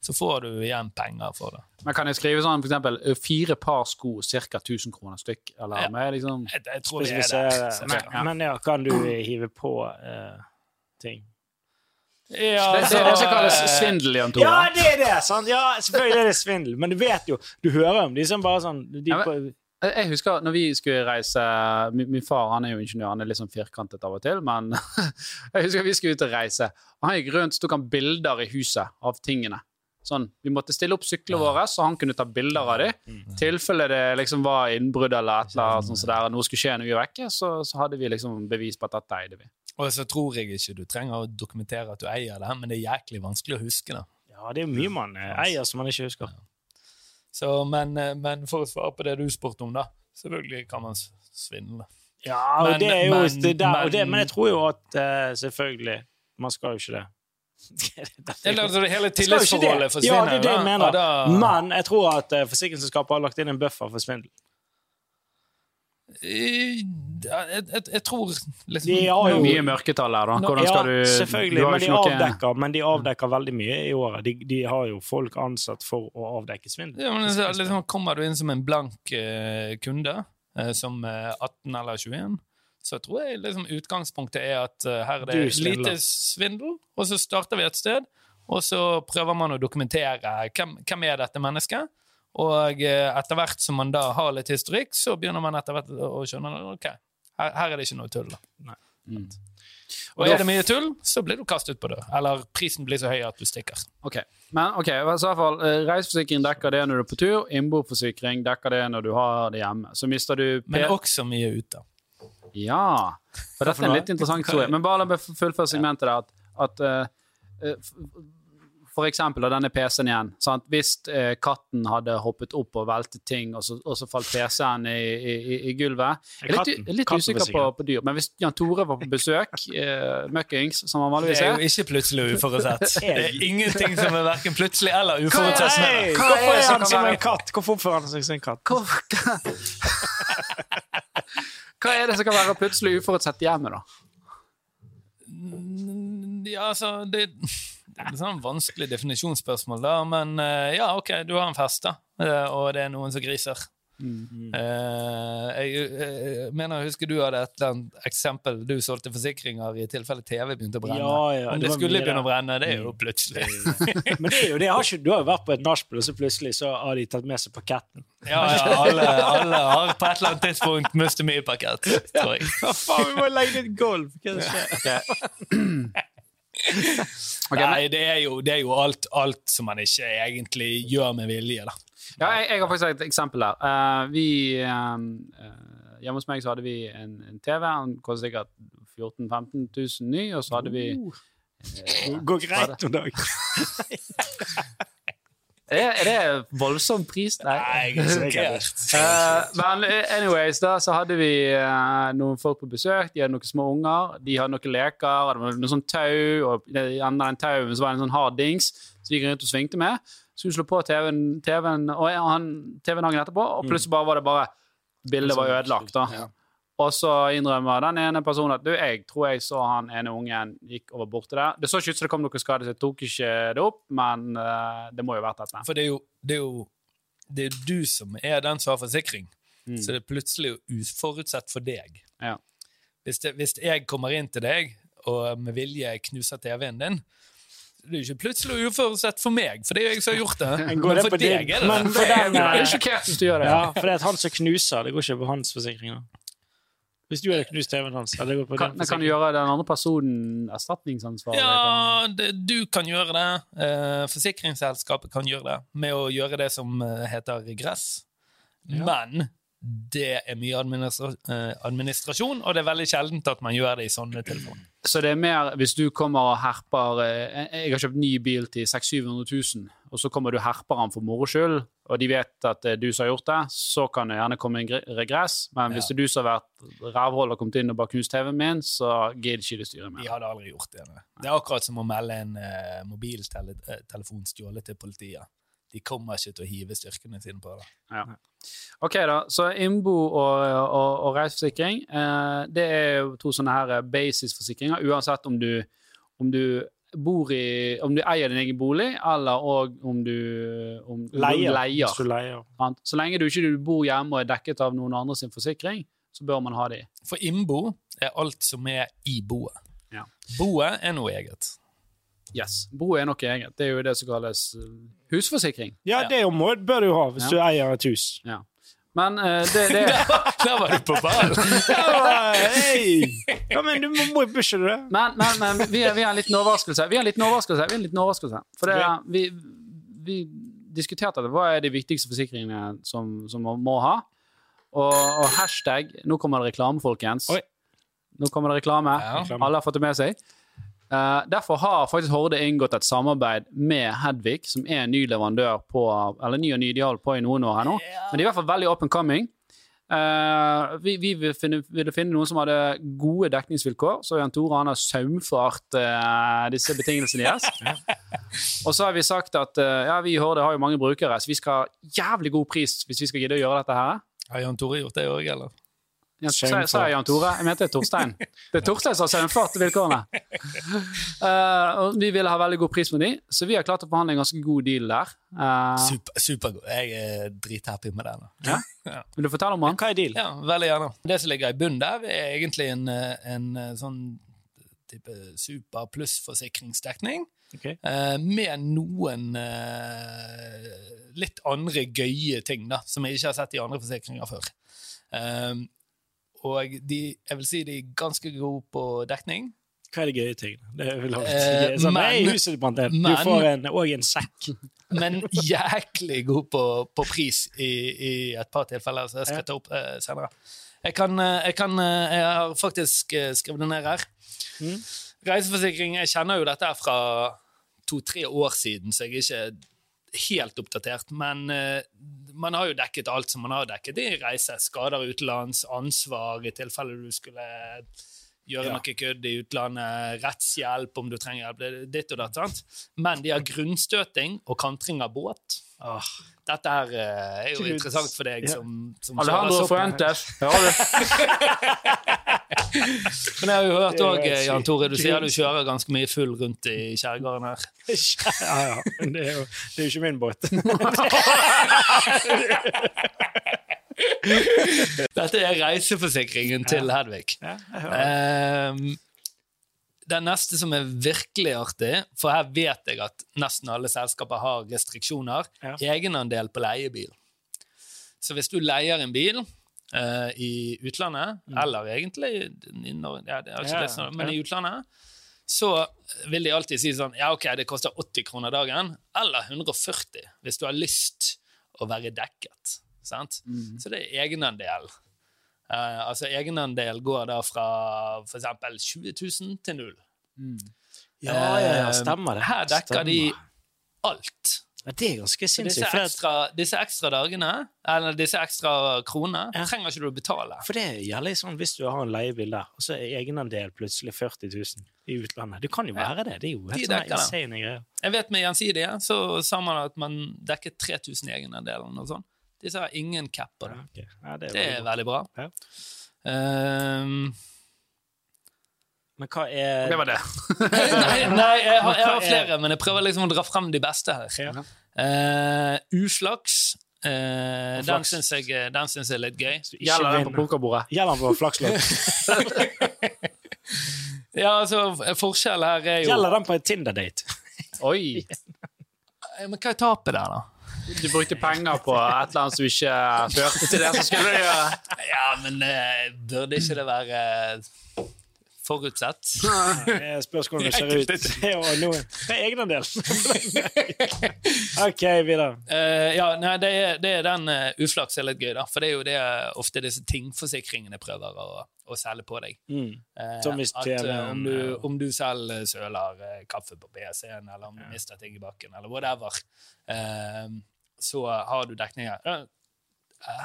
Speaker 3: så får du igjen penger for det.
Speaker 1: Men kan jeg skrive sånn eksempel eh, fire par sko, ca. 1000 kroner stykk? Eller
Speaker 3: Ja.
Speaker 1: med liksom
Speaker 3: Jeg, jeg tror det er det.
Speaker 2: Men, men ja, kan du hive på uh, ting?
Speaker 3: Ja,
Speaker 1: Det, det er det som
Speaker 3: så,
Speaker 1: kalles svindel, Jan Tore.
Speaker 2: Ja, det er det! sant? Ja, selvfølgelig er det svindel, men du vet jo Du hører om de som bare sånn de
Speaker 1: Ja,
Speaker 2: men,
Speaker 1: Jeg jeg husker når vi skulle reise Min, min far han er jo ingeniør, han er litt sånn firkantet av og til, men jeg husker vi skulle ut og reise. Og Han gikk rundt så tok han bilder i huset av tingene. Sånn, Vi måtte stille opp syklene våre, så han kunne ta bilder av dem. I tilfelle det liksom var innbrudd eller et eller annet sånt, så der, noe skulle skje når vi var vekke, så, så hadde vi liksom bevis på at dette eide vi.
Speaker 3: Og så tror jeg ikke du trenger å dokumentere at du eier det, men det er jæklig vanskelig å huske det.
Speaker 2: Ja, det er mye man eh, eier som man ikke husker.
Speaker 3: Så, men, eh, men for å svare på det du spurte om, da. Selvfølgelig kan man svindle.
Speaker 2: Ja, og
Speaker 3: Men-
Speaker 2: det er jo
Speaker 3: men-
Speaker 2: det der, det,
Speaker 3: men-
Speaker 2: Men jeg tror jo at uh, selvfølgelig Man skal jo ikke det.
Speaker 3: Eller altså, hele tillitsforholdet forsvinner.
Speaker 2: Ja, det er det jeg mener.
Speaker 3: Da-
Speaker 2: Men jeg tror at uh, forsikringsselskapet har lagt inn en buffer for svindel.
Speaker 3: Eh, Jeg, jeg, jeg tror liksom
Speaker 2: De har jo-
Speaker 1: Mye mørketall her, da. Hvordan
Speaker 2: Ja,
Speaker 1: skal du
Speaker 2: selvfølgelig,
Speaker 1: du
Speaker 2: men de,
Speaker 1: noe-
Speaker 2: avdekker, men de avdekker veldig mye i året. De, de har jo folk ansatt for å avdekke svindel.
Speaker 3: Ja, men så, liksom, Kommer du inn som en blank uh, kunde, uh, som uh, 18 eller 21, så tror jeg liksom utgangspunktet er at uh, her er det lite svindel, og så starter vi et sted, og så prøver man å dokumentere hvem, hvem er dette mennesket. Og eh, etter hvert som man da har litt historikk, så begynner man etter hvert å skjønne ok, her, her er det ikke noe tull. da.
Speaker 1: Mm.
Speaker 3: Og er det mye tull, så blir du kastet på det. Eller prisen blir så høy at du stikker.
Speaker 1: Ok, men ok, i hvert fall eh, Reiseforsikring dekker det når du er på tur. Innboforsikring dekker det når du har det hjemme. Så mister du
Speaker 3: Men også mye ute.
Speaker 1: Ja, for dette er en litt interessant historie. Men bare la meg fullføre segmentet der. At, at eh, for eksempel av denne PC-en igjen. Sant? Hvis uh, katten hadde hoppet opp og veltet ting, og så, og så falt PC-en i, i, i, gulvet Jeg er litt, jeg er litt usikker på, på dyr, men hvis Jan Tore var på besøk, uh, møkkings, som han vanligvis
Speaker 3: er Det
Speaker 1: er
Speaker 3: jo ikke plutselig og uforutsett. Det er ingenting som er verken plutselig eller uforutsett.
Speaker 1: Hva er
Speaker 2: hvorfor
Speaker 1: det
Speaker 2: er
Speaker 1: som
Speaker 2: han som en katt? Hvorfor oppfører han seg som en katt?
Speaker 1: Hva, er det som kan være plutselig uforutsett hjemme, da?
Speaker 3: Ja, altså det, det er et sånn vanskelig definisjonsspørsmål, da. Men eh, ja, OK, du har en fest, da. Eh, og det er noen som griser.
Speaker 1: Mm.
Speaker 3: Eh, jeg eh, mener, jeg husker du hadde et eller annet eksempel. Du solgte forsikringer i tilfelle TV begynte å brenne.
Speaker 2: Ja, ja,
Speaker 3: Om
Speaker 2: det
Speaker 3: det skulle begynne å brenne, det er jo plutselig.
Speaker 2: Men det er jo det. Har ikke, du har jo vært på et nachspiel, og så plutselig så har de tatt med seg paketten.
Speaker 3: Ja, ja, alle, alle har på et eller annet tidspunkt mistet mye pakett, tror jeg.
Speaker 2: Ja, faen, vi må legge litt gulv! Hva er skjer?
Speaker 1: Okay,
Speaker 3: Nei, det er jo, det er jo alt, alt som man ikke egentlig gjør med vilje, da.
Speaker 1: Ja, jeg, jeg har faktisk et eksempel der. Uh, vi eh, eh, Hjemme hos meg så hadde vi en, en TV. Den kostet sikkert 14 000-15 000 ny, og så hadde vi
Speaker 2: Det går greit noen dag.
Speaker 1: Er, er det voldsom pris? Nei.
Speaker 3: jeg er sjokkert.
Speaker 1: Eh, men anyways, da så hadde vi uh, noen folk på besøk. De hadde noen små unger. De hadde noen leker. Det var noe sånn tau, og i enden av den tauen så var det en sånn hard dings som de gikk rundt og svingte med. Så hun slo på TV-en, TV-en og han, TV-en dagen etterpå, og plutselig bare var det bare Bildet var ødelagt, da.
Speaker 3: Ja.
Speaker 1: Og så innrømmer den ene personen at du, jeg tror jeg så han ene ungen gikk over borte der. Det så ikke ut som det kom noe skade, så jeg tok ikke det opp, men uh, det må jo ha vært dette.
Speaker 3: For det er jo, det er jo det er du som er den som har forsikring.
Speaker 1: Mm.
Speaker 3: Så det er plutselig uforutsett for deg.
Speaker 1: Ja.
Speaker 3: Hvis, det, hvis jeg kommer inn til deg og med vilje knuser TV-en din, det er ikke plutselig uforutsett for meg, for det er jo jeg som har gjort det.
Speaker 2: Men går
Speaker 3: Men
Speaker 2: det
Speaker 3: for deg er det
Speaker 2: men for den,
Speaker 1: Jeg er sjokkert hvis du gjør det.
Speaker 2: Ja, for det er han som knuser. Det går ikke på hans forsikring. Hvis du hadde knust TV-en hans, det
Speaker 1: Kan, den kan du gjøre den andre personen erstatningsansvarlig?
Speaker 3: Ja, det, du kan gjøre det. Eh, forsikringsselskapet kan gjøre det med å gjøre det som eh, heter regress. Men det er mye administra eh, administrasjon, og det er veldig sjeldent at man gjør det i sånne tilfeller.
Speaker 1: Så det er mer hvis du kommer og herper eh, Jeg har kjøpt ny bil til 600 000-700 000, og så kommer du og herper den for moro skyld, og de vet at det er du som har gjort det, så kan det gjerne komme en regress. Men hvis
Speaker 3: Ja.
Speaker 1: det er du som har vært rævhold og kommet inn og bare knust TV-en min, så gidder ikke de styre
Speaker 3: De
Speaker 1: med.
Speaker 3: hadde aldri gjort det. Det er akkurat som å melde en uh, mobiltelefon stjålet til politiet. De kommer ikke til å hive styrkene sine på det.
Speaker 1: Ok, da. Så innbo og, og, og reiseforsikring, eh, det er jo to sånne her basisforsikringer, uansett om du, om du bor i Om du eier din egen bolig, eller og om du, om,
Speaker 2: Leier.
Speaker 1: leier.
Speaker 2: Hvis leier.
Speaker 1: Så lenge du ikke du bor hjemme og er dekket av noen andre sin forsikring, så bør man ha de.
Speaker 3: For innbo er alt som er i boet.
Speaker 1: Ja.
Speaker 3: Boet er noe eget.
Speaker 1: Yes. Bo er noe eget. Det er jo det som kalles eh, husforsikring.
Speaker 2: Ja, det jo må, bør du ha hvis
Speaker 1: Ja.
Speaker 2: du eier et hus.
Speaker 1: Ja. Men uh, det, det
Speaker 3: Der var du på ballen!
Speaker 2: hey. Ja, men du må, pushe det.
Speaker 1: Men, men, men vi, har, vi har en liten overraskelse. Vi har en liten overraskelse. Vi har en liten overraskelse. For det, er- vi, vi diskuterte det. Hva er de viktigste forsikringene som, som man må ha? Og, og hashtag Nå kommer det reklame, folkens.
Speaker 2: Oi.
Speaker 1: Nå kommer det reklame.
Speaker 3: Ja.
Speaker 1: Alle har fått det med seg. Eh, derfor har faktisk Horde inngått et samarbeid med Hedvig, som er en ny leverandør på Eller ny og ny, ideal på i noen år her nå. Men de er i hvert fall veldig up and coming. Uh, vi vi ville finne, ville finne noen som hadde gode dekningsvilkår, så Jan Tore han har saumfart uh, disse betingelsene deres. Og så har vi sagt at uh, ja, vi i Horde har jo mange brukere, så vi skal ha jævlig god pris hvis vi skal gidde å gjøre dette her.
Speaker 3: Har Jan Tore gjort det òg, eller?
Speaker 1: Ja, sa, sa jeg Jan Tore? Jeg mente Torstein. Det er Torstein som har sendt til vilkårene. Uh, vi ville ha veldig god pris med de, så vi har klart å forhandle en ganske god deal der. Uh,
Speaker 3: Super, supergod. Jeg er drithappy med den.
Speaker 1: Ja?
Speaker 3: Ja.
Speaker 1: Vil du fortelle om den?
Speaker 2: Hva er deal?
Speaker 3: Ja, veldig gjerne. Det som ligger i bunnen der, er egentlig en, eh, en sånn type super pluss-forsikringsdekning.
Speaker 2: Okay.
Speaker 3: Uh, med noen uh, litt andre gøye ting da, som jeg ikke har sett i andre forsikringer før. Um, og de, jeg vil si de er ganske gode på dekning.
Speaker 2: Hva er de gøye tingene? Det er vel alltid sånn,
Speaker 3: men-
Speaker 2: Nei, huset brant ned. Du får en, og en sekk.
Speaker 3: men jæklig god på, på pris i, i et par tilfeller, så jeg skal ta opp uh, senere. Jeg, kan, eh, jeg, kan, jeg har faktisk skrevet det ned her.
Speaker 2: Mm.
Speaker 3: Reiseforsikring, jeg kjenner jo dette fra to-tre år siden, så jeg er ikke helt oppdatert. Men man har jo dekket alt som man har dekket i reise. Skader utenlands, ansvar i tilfelle du skulle gjøre
Speaker 2: Ja.
Speaker 3: noe kødd i utlandet, rettshjelp om du trenger hjelp, det ditt og datt. sant? Men de har grunnstøting og kantring av båt.
Speaker 2: Åh,
Speaker 3: Dette her eh, er jo interessant for deg som, som
Speaker 1: Alejandro. Fuentes. Hører du?
Speaker 3: Men jeg har jo hørt òg, Jan Tore, du sier du kjører ganske mye full rundt i skjærgården her.
Speaker 2: ja, ja. Men det er jo, det er jo ikke min båt.
Speaker 3: Dette er reiseforsikringen til Hedvig.
Speaker 2: Ja, jeg hører det.
Speaker 3: Den neste som er virkelig artig, for her vet jeg at nesten alle selskaper har restriksjoner,
Speaker 2: Ja.
Speaker 3: egenandel på leiebil. Så hvis du leier en bil uh, i utlandet, eller egentlig i Norge, ja,
Speaker 2: Mm. Ja,
Speaker 3: som- men i utlandet, så vil de alltid si sånn Ja, OK, det koster 80 kroner dagen, eller 140 hvis du har lyst å være dekket. Sant?
Speaker 2: Mm.
Speaker 3: Så det er egenandel. Eh, altså Egenandel går da fra f.eks. 20 000 til null.
Speaker 2: Ja, ja, ja,
Speaker 3: Eh,
Speaker 2: stemmer det.
Speaker 3: Her dekker de alt.
Speaker 2: Ja, det er ganske sinnssykt. disse.
Speaker 3: Ekstra, disse ekstra dagene, eller disse ekstra kronene,
Speaker 2: Ja.
Speaker 3: trenger ikke du å betale.
Speaker 2: for det gjelder sånn hvis du har en leiebil der, og så er egenandel plutselig 40 000 i utlandet. Det kan jo være det. Det er jo
Speaker 3: De
Speaker 2: helt sånn
Speaker 3: dekker det.
Speaker 2: insane greier.
Speaker 3: Jeg vet Med Gjensidige så sa man at man dekket 3000 i egenandelen og sånt. Disse har ingen cap på
Speaker 2: Ja,
Speaker 3: det.
Speaker 2: ok. ja, det er
Speaker 3: Det er
Speaker 2: veldig bra.
Speaker 3: veldig bra.
Speaker 2: Ja.
Speaker 3: Um,
Speaker 2: Men hva er
Speaker 1: Det var det.
Speaker 3: nei, nei jeg, har, jeg har
Speaker 2: er-
Speaker 3: flere, men jeg prøver liksom å dra frem de beste her.
Speaker 2: Ja.
Speaker 3: Uh, uflaks. Uh, den
Speaker 2: Flaks.
Speaker 3: syns jeg, den syns jeg er litt gøy.
Speaker 1: Gjelder den på pokerbordet?
Speaker 2: Gjelder den på flakslodd?
Speaker 3: Ja, altså, Forskjellen her er jo
Speaker 2: Gjelder den på en Tinder-date?
Speaker 1: Oi!
Speaker 3: Eh, Men hva er tapet der, da?
Speaker 1: Du brukte penger på et eller annet som ikke førte til det som skulle gjøre.
Speaker 3: Ja, men uh, burde ikke det være uh, forutsett?
Speaker 2: Det Spørsmålet om det ser ut. Ja. Det er egenandel. OK, videre.
Speaker 3: Uh, ja, nei, det er, det er den uh, uflaks er litt gøy, da. For det er jo det ofte disse tingforsikringene prøver å, å selge på deg.
Speaker 2: Mm.
Speaker 3: Eh, at, eh, om, du, om du selv søler eh, kaffe på PC-en, eller om du mister ting i bakken, eller whatever, eh, så har du dekning her.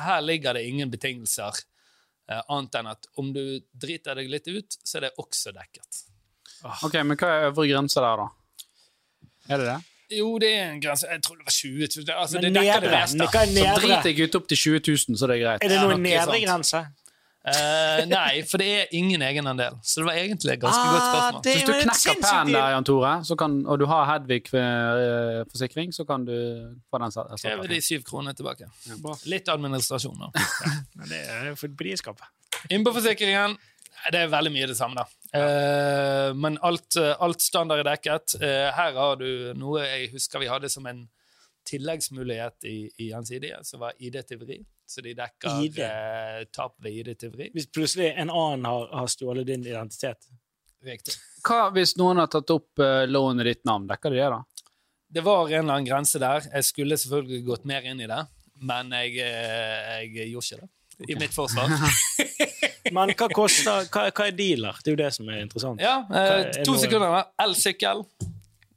Speaker 3: Her ligger det ingen betingelser eh, annet enn at om du driter deg litt ut, så er det også dekket.
Speaker 1: Ok, Men hva er øvre grense der, da? Er det det?
Speaker 3: Jo, det er en grense. Jeg tror det var 20 000. Altså,
Speaker 2: Men
Speaker 3: det dekker det meste.
Speaker 1: Så driter jeg ut opp til 20 000, så det er greit.
Speaker 2: Er det
Speaker 3: Ja,
Speaker 2: noen
Speaker 3: nok
Speaker 2: nedre
Speaker 3: sant.
Speaker 2: grense?
Speaker 3: Eh, nei, for det er ingen egenandel. Så det var egentlig et ganske godt spørsmål.
Speaker 2: det-
Speaker 1: Hvis du
Speaker 2: er
Speaker 1: knekker pennen der, Jan Tore, så kan, og du har Hedvig-forsikring, så kan du få den satt-
Speaker 3: Krever de syv kroner tilbake.
Speaker 2: Ja,
Speaker 3: Litt administrasjon, nå
Speaker 2: Men Det er jo for blidskapet.
Speaker 3: Innpåforsikringen det er veldig mye det samme, da. Uh, men alt, eh, alt standard er dekket. Eh, her har du noe jeg husker vi hadde som en tilleggsmulighet i, i Gjensidige, som var ID-tyveri. Så de dekker
Speaker 2: ID?
Speaker 3: eh, tap ved ID-tyveri.
Speaker 2: Hvis plutselig en annen har, har stjålet din identitet
Speaker 3: Riktig.
Speaker 1: Hva hvis noen har tatt opp uh, lånet ditt navn? Dekker de det, da?
Speaker 3: Det var en eller annen grense der. Jeg skulle selvfølgelig gått mer inn i det, men jeg, eh, jeg gjorde ikke det. I mitt forsvar.
Speaker 2: Men hva koster Hva, hva er dealer? Det er jo det som er interessant.
Speaker 3: Ja, eh,
Speaker 2: er
Speaker 3: to
Speaker 2: noe-
Speaker 3: sekunder. Elsykkel.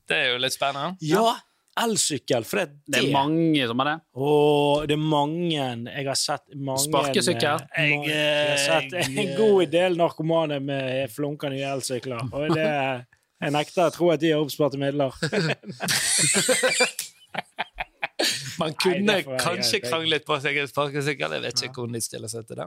Speaker 3: Det er jo litt spennende.
Speaker 2: Ja! Elsykkel, for det,
Speaker 1: Det er mange som har det.
Speaker 2: Åh, det er mange Jeg har sett mange
Speaker 1: Sparkesykkel.
Speaker 2: eh, Jeg, jeg har sett en god del narkomane med flunkende nye elsykler. Og det Jeg nekter å tro at de har oppsparte midler.
Speaker 3: Man kunne
Speaker 2: Nei,
Speaker 3: kanskje kranglet på seg en sparkesykkel. Jeg vet ikke hvordan de stiller seg til det.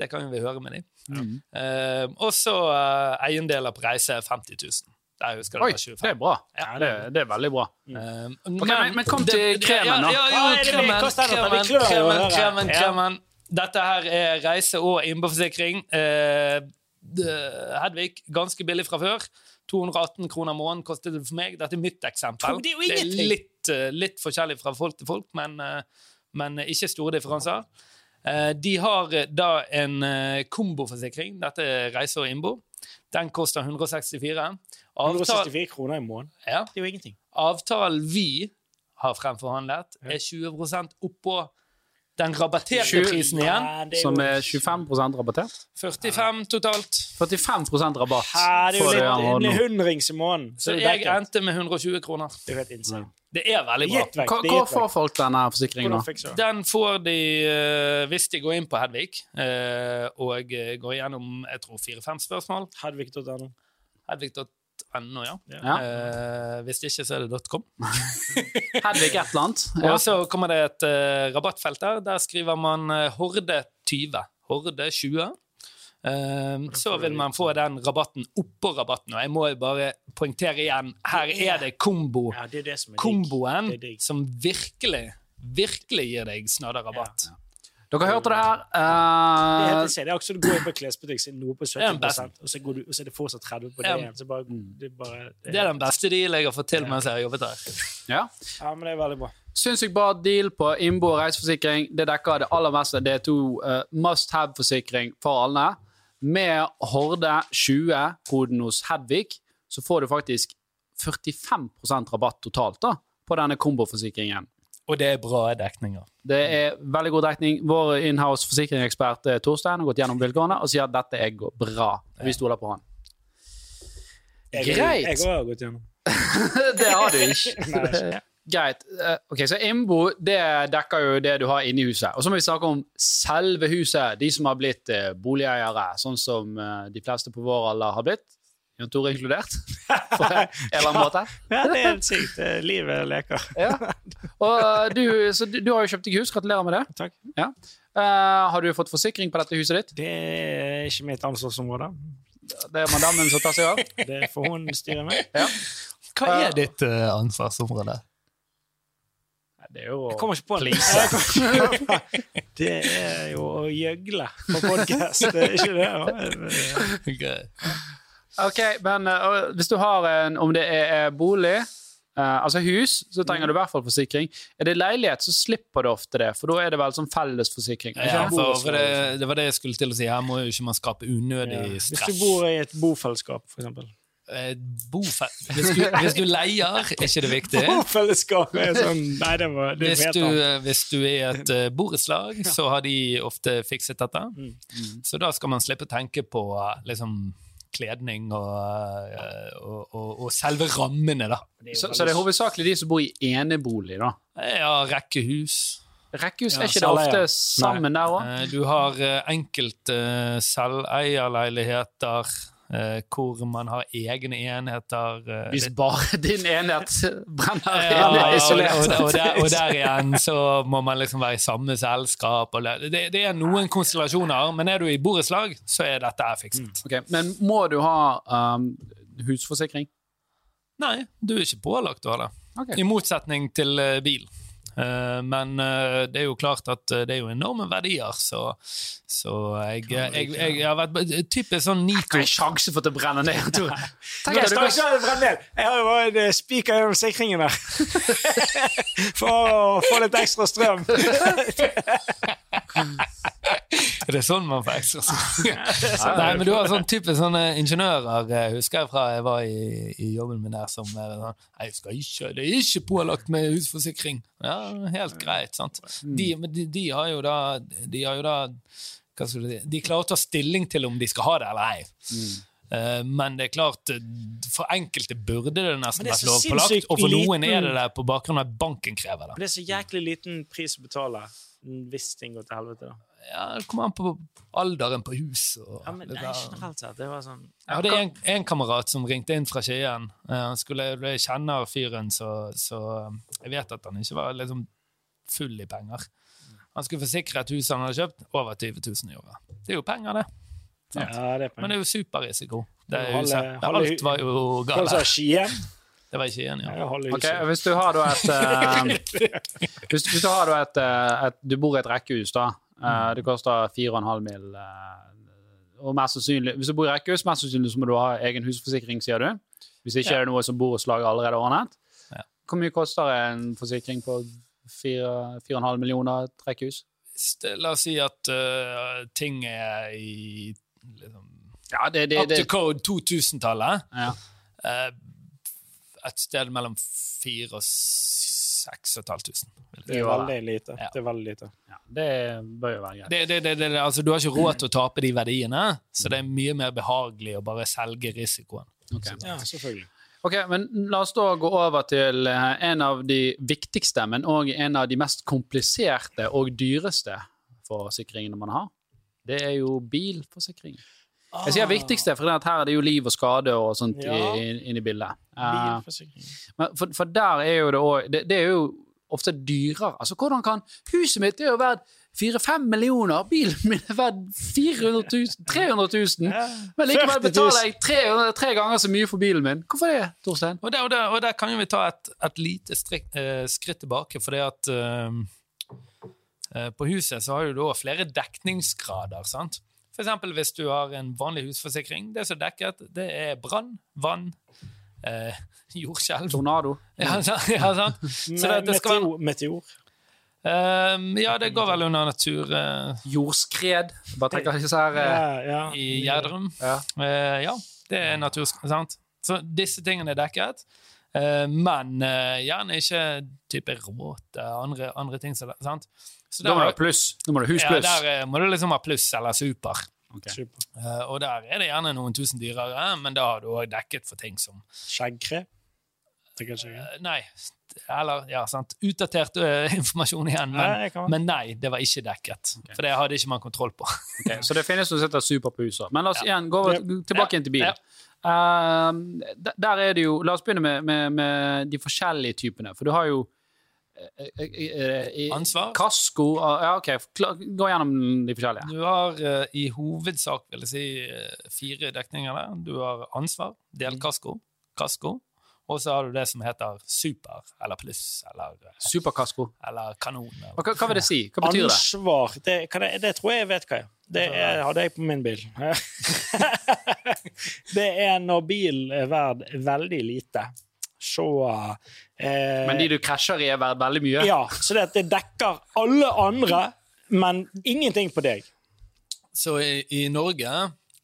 Speaker 3: Det kan vi høre med dem.
Speaker 1: Mm.
Speaker 3: Uh, og så uh, eiendeler på reise 50 000. Der husker
Speaker 1: Oi,
Speaker 3: var det
Speaker 1: det er bra.
Speaker 2: Ja,
Speaker 1: Det, det er veldig bra.
Speaker 3: 25. okay,
Speaker 1: men- men kom til kremen, da.
Speaker 3: Ja, ja,
Speaker 2: Ja,
Speaker 3: jo,
Speaker 2: det det?
Speaker 3: kremen,
Speaker 2: det?
Speaker 3: kremen, kremen, kremen,
Speaker 2: Ja.
Speaker 3: kremen. Dette her er reise- og innboforsikring. Eh, Hedvig, ganske billig fra før. 218 kroner måneden kostet det for meg. Dette er mitt eksempel.
Speaker 2: Det er
Speaker 3: litt, eh, litt forskjellig fra folk til folk, men, eh, men ikke store differanser. Eh, De har da en komboforsikring. Dette er reise og innbo. Den koster 164. Avtal,
Speaker 2: 164 kroner i måneden.
Speaker 3: ja,
Speaker 2: Det er jo ingenting.
Speaker 3: avtalen vi har fremforhandlet, er 20 oppå den rabatterte prisen igjen.
Speaker 2: Nei,
Speaker 1: Som er 25% rabattert.
Speaker 3: 45 totalt.
Speaker 1: 45 rabatt.
Speaker 2: Hæ, det er jo litt, en hundrings i måneden.
Speaker 3: Så jeg endte med 120 kroner.
Speaker 2: Det er helt insane.
Speaker 3: Det er veldig bra.
Speaker 2: Gitt vekk.
Speaker 1: Hva, hva får folk denne forsikringen, da?
Speaker 2: det?
Speaker 3: Den får de eh, hvis de går inn på Hedvig eh, og går gjennom jeg tror fire-fem spørsmål.
Speaker 2: Hedvig.no.
Speaker 3: Hedvig.no, ja.
Speaker 1: Ja.
Speaker 3: Uh, hvis ikke, så er det .com.
Speaker 1: Hedvig et eller annet. Ja.
Speaker 3: Og så kommer det et rabattfelt der. Der skriver man Horde 20. Horde 20. Eh, så vil man få den rabatten oppå rabatten. Og jeg må bare poengtere igjen, her er det kombo.
Speaker 2: Ja, det er det som er.
Speaker 3: Komboen
Speaker 2: Det er
Speaker 3: som virkelig, virkelig gir deg snadderrabatt.
Speaker 1: Dere hørte det her.
Speaker 2: Det er helt
Speaker 1: Eh,
Speaker 2: insane. Det er akkurat som du går inn på en klesbutikk, noe på
Speaker 3: er
Speaker 2: 70
Speaker 3: beste.
Speaker 2: og så, går du, og så er det fortsatt 30 på det igjen. Så bare, det er bare
Speaker 3: Det er den beste deal jeg har fått til mens jeg har jobbet her.
Speaker 1: ja.
Speaker 2: Ja, men det er veldig bra.
Speaker 1: Sinnssykt bra deal på innbo og reiseforsikring. Det dekker det aller meste. Det er to uh, must have-forsikring for alle. Med Horde 20, koden hos Hedvig, så får du faktisk 45% rabatt totalt da, på denne komboforsikringen.
Speaker 3: Og det er bra dekninger.
Speaker 1: Det er veldig god dekning. Vår inhouse forsikringsekspert eh, Torstein har gått gjennom vilkårene og sier at dette er bra. Vi stoler på han. Greit.
Speaker 2: Jeg har gått gjennom.
Speaker 1: det har du ikke.
Speaker 2: Nei,
Speaker 1: Greit. Eh, ok, Så innbo det dekker jo det du har inni huset. Og så må vi snakke om selve huset. De som har blitt eh, boligeiere, sånn som eh, de fleste på vår alder har blitt. Jan Tore inkludert, på en eller annen måte.
Speaker 2: Ja, det er helt sykt. Livet leker.
Speaker 1: Ja. Og du, så du, du har jo kjøpt deg hus. Gratulerer med det.
Speaker 2: Takk.
Speaker 1: Ja. Uh, har du fått forsikring på dette huset ditt?
Speaker 2: Det er ikke mitt ansvarsområde.
Speaker 1: Det er madammen som tar seg av.
Speaker 2: Det får hun styre med.
Speaker 3: Hva er ditt uh, ansvarsområde?
Speaker 1: Det er jo
Speaker 2: Jeg kommer ikke på det. Jeg kommer ikke på det. Det er jo å gjøgle på podkast, det er ikke det?
Speaker 3: Okay.
Speaker 1: Ok, men uh, hvis du har en Om det er, bolig, uh, altså hus, så trenger du i hvert fall forsikring. Er det leilighet, så slipper du ofte det, for da er det vel sånn fellesforsikring.
Speaker 3: Ja, for, for det, det var det jeg skulle til å si. Her må jo ikke man skape unødig
Speaker 2: Ja. Hvis du bor i et bofellesskap, for eksempel.
Speaker 3: Eh, bofe- hvis, du, hvis du leier, er ikke det viktig.
Speaker 2: Bofellesskap er sånn Nei, det var det
Speaker 3: Hvis du, hvis du er i et uh, borettslag, så har de ofte fikset dette.
Speaker 2: Mm.
Speaker 3: Så da skal man slippe å tenke på eh, liksom, kledning og, og, og, og selve rammene, da.
Speaker 2: Det
Speaker 1: Så, så det er hovedsakelig de som bor i enebolig, da.
Speaker 3: Ja, rekkehus.
Speaker 1: Rekkehus,
Speaker 2: Ja,
Speaker 1: er ikke det ofte sammen der òg?
Speaker 3: Du har enkelte uh, selveierleiligheter hvor man har egne enheter. eh,
Speaker 1: Hvis bare din enhet brenner
Speaker 3: Ja,
Speaker 1: inne isolert.
Speaker 3: og, og, der, og der igjen så må man liksom være i samme selskap. Det, det, er noen konstellasjoner, men er du i borettslag, så er dette fikset.
Speaker 1: okay. Men må du ha um, husforsikring?
Speaker 3: Nei, du er ikke pålagt å ha det.
Speaker 1: Okay.
Speaker 3: I motsetning til eh, bil. Eh, men eh, det er jo klart at eh, det er jo enorme verdier, så, så jeg, jeg, jeg, jeg har vært typisk sånn Nito
Speaker 1: en sjanse for at det brenner ned? Tore? Tenk
Speaker 2: Jeg
Speaker 1: du
Speaker 2: står brenne brenner ned. Jeg har jo en spiker gjennom sikringen der. For å få litt ekstra strøm.
Speaker 3: Er det sånn man får ekstra? Nei, men du har sånn type sånne ingeniører, jeg husker jeg fra jeg var i, i jobben min der, som er sånn Nei, jeg skal ikke, det er ikke pålagt med husforsikring. Ja, helt greit, sant. De, men de, de har jo da De har jo da hva skal du si, De klarer å ta stilling til om de skal ha det eller ei. Eh, Men det er klart, eh, for enkelte burde det nesten
Speaker 2: Men
Speaker 3: vært lovpålagt, og for noen er det det på bakgrunn av at banken krever det.
Speaker 2: Det er så jæklig liten pris å betale hvis ting går til helvete. da.
Speaker 3: Ja, Det kommer an på alderen på huset. Og
Speaker 2: Ja, men
Speaker 3: det
Speaker 2: nei,
Speaker 3: der.
Speaker 2: generelt sett. Det var sånn
Speaker 3: Jeg hadde en, en kamerat som ringte inn fra Skien. Eh, Han skulle, jeg kjenner fyren, så, så eh, jeg vet at han ikke var liksom full i penger. Han skulle forsikre et hus han hadde kjøpt, over 20 000 i året. Det er jo penger, det.
Speaker 2: Ja, det er penger.
Speaker 3: Men det er jo superrisiko. Det er huset.
Speaker 2: halve-
Speaker 3: Alt var jo galt.
Speaker 2: Skien?
Speaker 3: Det var i Skien, ja.
Speaker 2: Ja, halve
Speaker 1: Ok,
Speaker 2: huset.
Speaker 1: Hvis du har da et uh, hvis, hvis du har da et, uh, et Du bor i et rekkehus, da. Eh, det koster 4,5 mill. eh, og mest sannsynlig, Hvis du bor i rekkehus, mest sannsynlig så må du ha egen husforsikring, sier du. Hvis ikke er det noe som borettslaget allerede har ordnet.
Speaker 3: Ja.
Speaker 1: Hvor mye koster en forsikring på 4,5 millioner et rekkehus?
Speaker 3: La oss si at uh, ting er i liksom,
Speaker 1: Ja, det, det,
Speaker 3: Up to code 2000-tallet.
Speaker 1: ja.
Speaker 3: Uh, et sted mellom 4000 og 6500.
Speaker 2: Det er veldig lite.
Speaker 3: Ja.
Speaker 2: Det er veldig lite.
Speaker 1: ja, det bør jo være greit.
Speaker 3: Det, det, det, det, altså, du har ikke råd til å tape de verdiene, så det er mye mer behagelig å bare selge risikoen.
Speaker 1: Okay.
Speaker 2: Ja, selvfølgelig.
Speaker 1: Ok, men La oss da gå over til eh, en av de viktigste, men òg en av de mest kompliserte og dyreste forsikringene man har. Det er jo bilforsikring. Jeg sier viktigste, for her er det jo liv og skade og sånt
Speaker 2: Ja.
Speaker 1: i- inn i bildet.
Speaker 2: Uh,
Speaker 1: men for, for der er jo det òg det, det er jo ofte dyrere. Altså, hvordan kan Huset mitt er jo verdt fire-fem millioner, bilen min er verdt 400 000, 300 000.
Speaker 2: Ja.
Speaker 1: Men likevel betaler jeg tre, tre ganger så mye for bilen min. Hvorfor det, Torstein?
Speaker 3: Og der, og der, og der kan jo vi ta et, et lite strik, eh, skritt tilbake, for det at eh, eh, på huset så har du da flere dekningsgrader, sant? Eksempel hvis du har en vanlig husforsikring, det som er dekket, det er brann, vann, eh, jordskjelv.
Speaker 1: Tornado.
Speaker 3: Ja? Ja, sant? Så det, det skal være,
Speaker 2: meteor. meteor.
Speaker 3: eh, ja, det går vel under natur Uh,
Speaker 1: Jordskred. Bare trekker disse her uh,
Speaker 2: Ja, ja.
Speaker 3: i Gjerdrum.
Speaker 1: ja.
Speaker 3: Uh, ja, det er naturskred. sant? Så disse tingene er dekket. Eh, men gjerne ikke type råte, andre, andre ting. Sant? Så
Speaker 1: Da må du ha pluss. Da må du ha hus
Speaker 3: ja, der eh, må du liksom ha pluss eller super.
Speaker 1: Okay.
Speaker 2: Super.
Speaker 3: Eh, og der er det gjerne noen tusen dyrere, men da har du òg dekket for ting som
Speaker 2: Skjeggkre. Det kan
Speaker 3: eh, Nei, eller ja, sant. Utdatert uh, informasjon igjen, men,
Speaker 2: jeg
Speaker 3: men nei, det var ikke dekket. For det hadde ikke man kontroll på.
Speaker 1: okay, Så det finnes noe som heter super på huset. Men la oss igjen gå
Speaker 2: Ja.
Speaker 1: tilbake igjen til bilen. Ja. der- der er det jo La oss begynne med, med, med de forskjellige typene. For du har jo
Speaker 3: Ansvar.
Speaker 1: Kasko ah, Ja, OK. Gå gjennom de forskjellige.
Speaker 3: Du har eh, i hovedsak vil jeg si, eh, fire dekninger der. Du har ansvar, delkasko, kasko, og så har du det som heter super eller pluss eller, eh,
Speaker 1: Superkasko.
Speaker 3: eller kanon. Eller.
Speaker 1: Hva, hva vil det si? Hva betyr det?
Speaker 2: Ansvar. Det, kan jeg, det tror jeg jeg vet hva er. Det er, hadde jeg på min bil. det er når bilen er verd veldig lite. Så eh,
Speaker 1: Men de du krasjer i, er verdt veldig mye?
Speaker 2: Ja, så det, at det dekker alle andre, men ingenting på deg.
Speaker 3: Så i, i Norge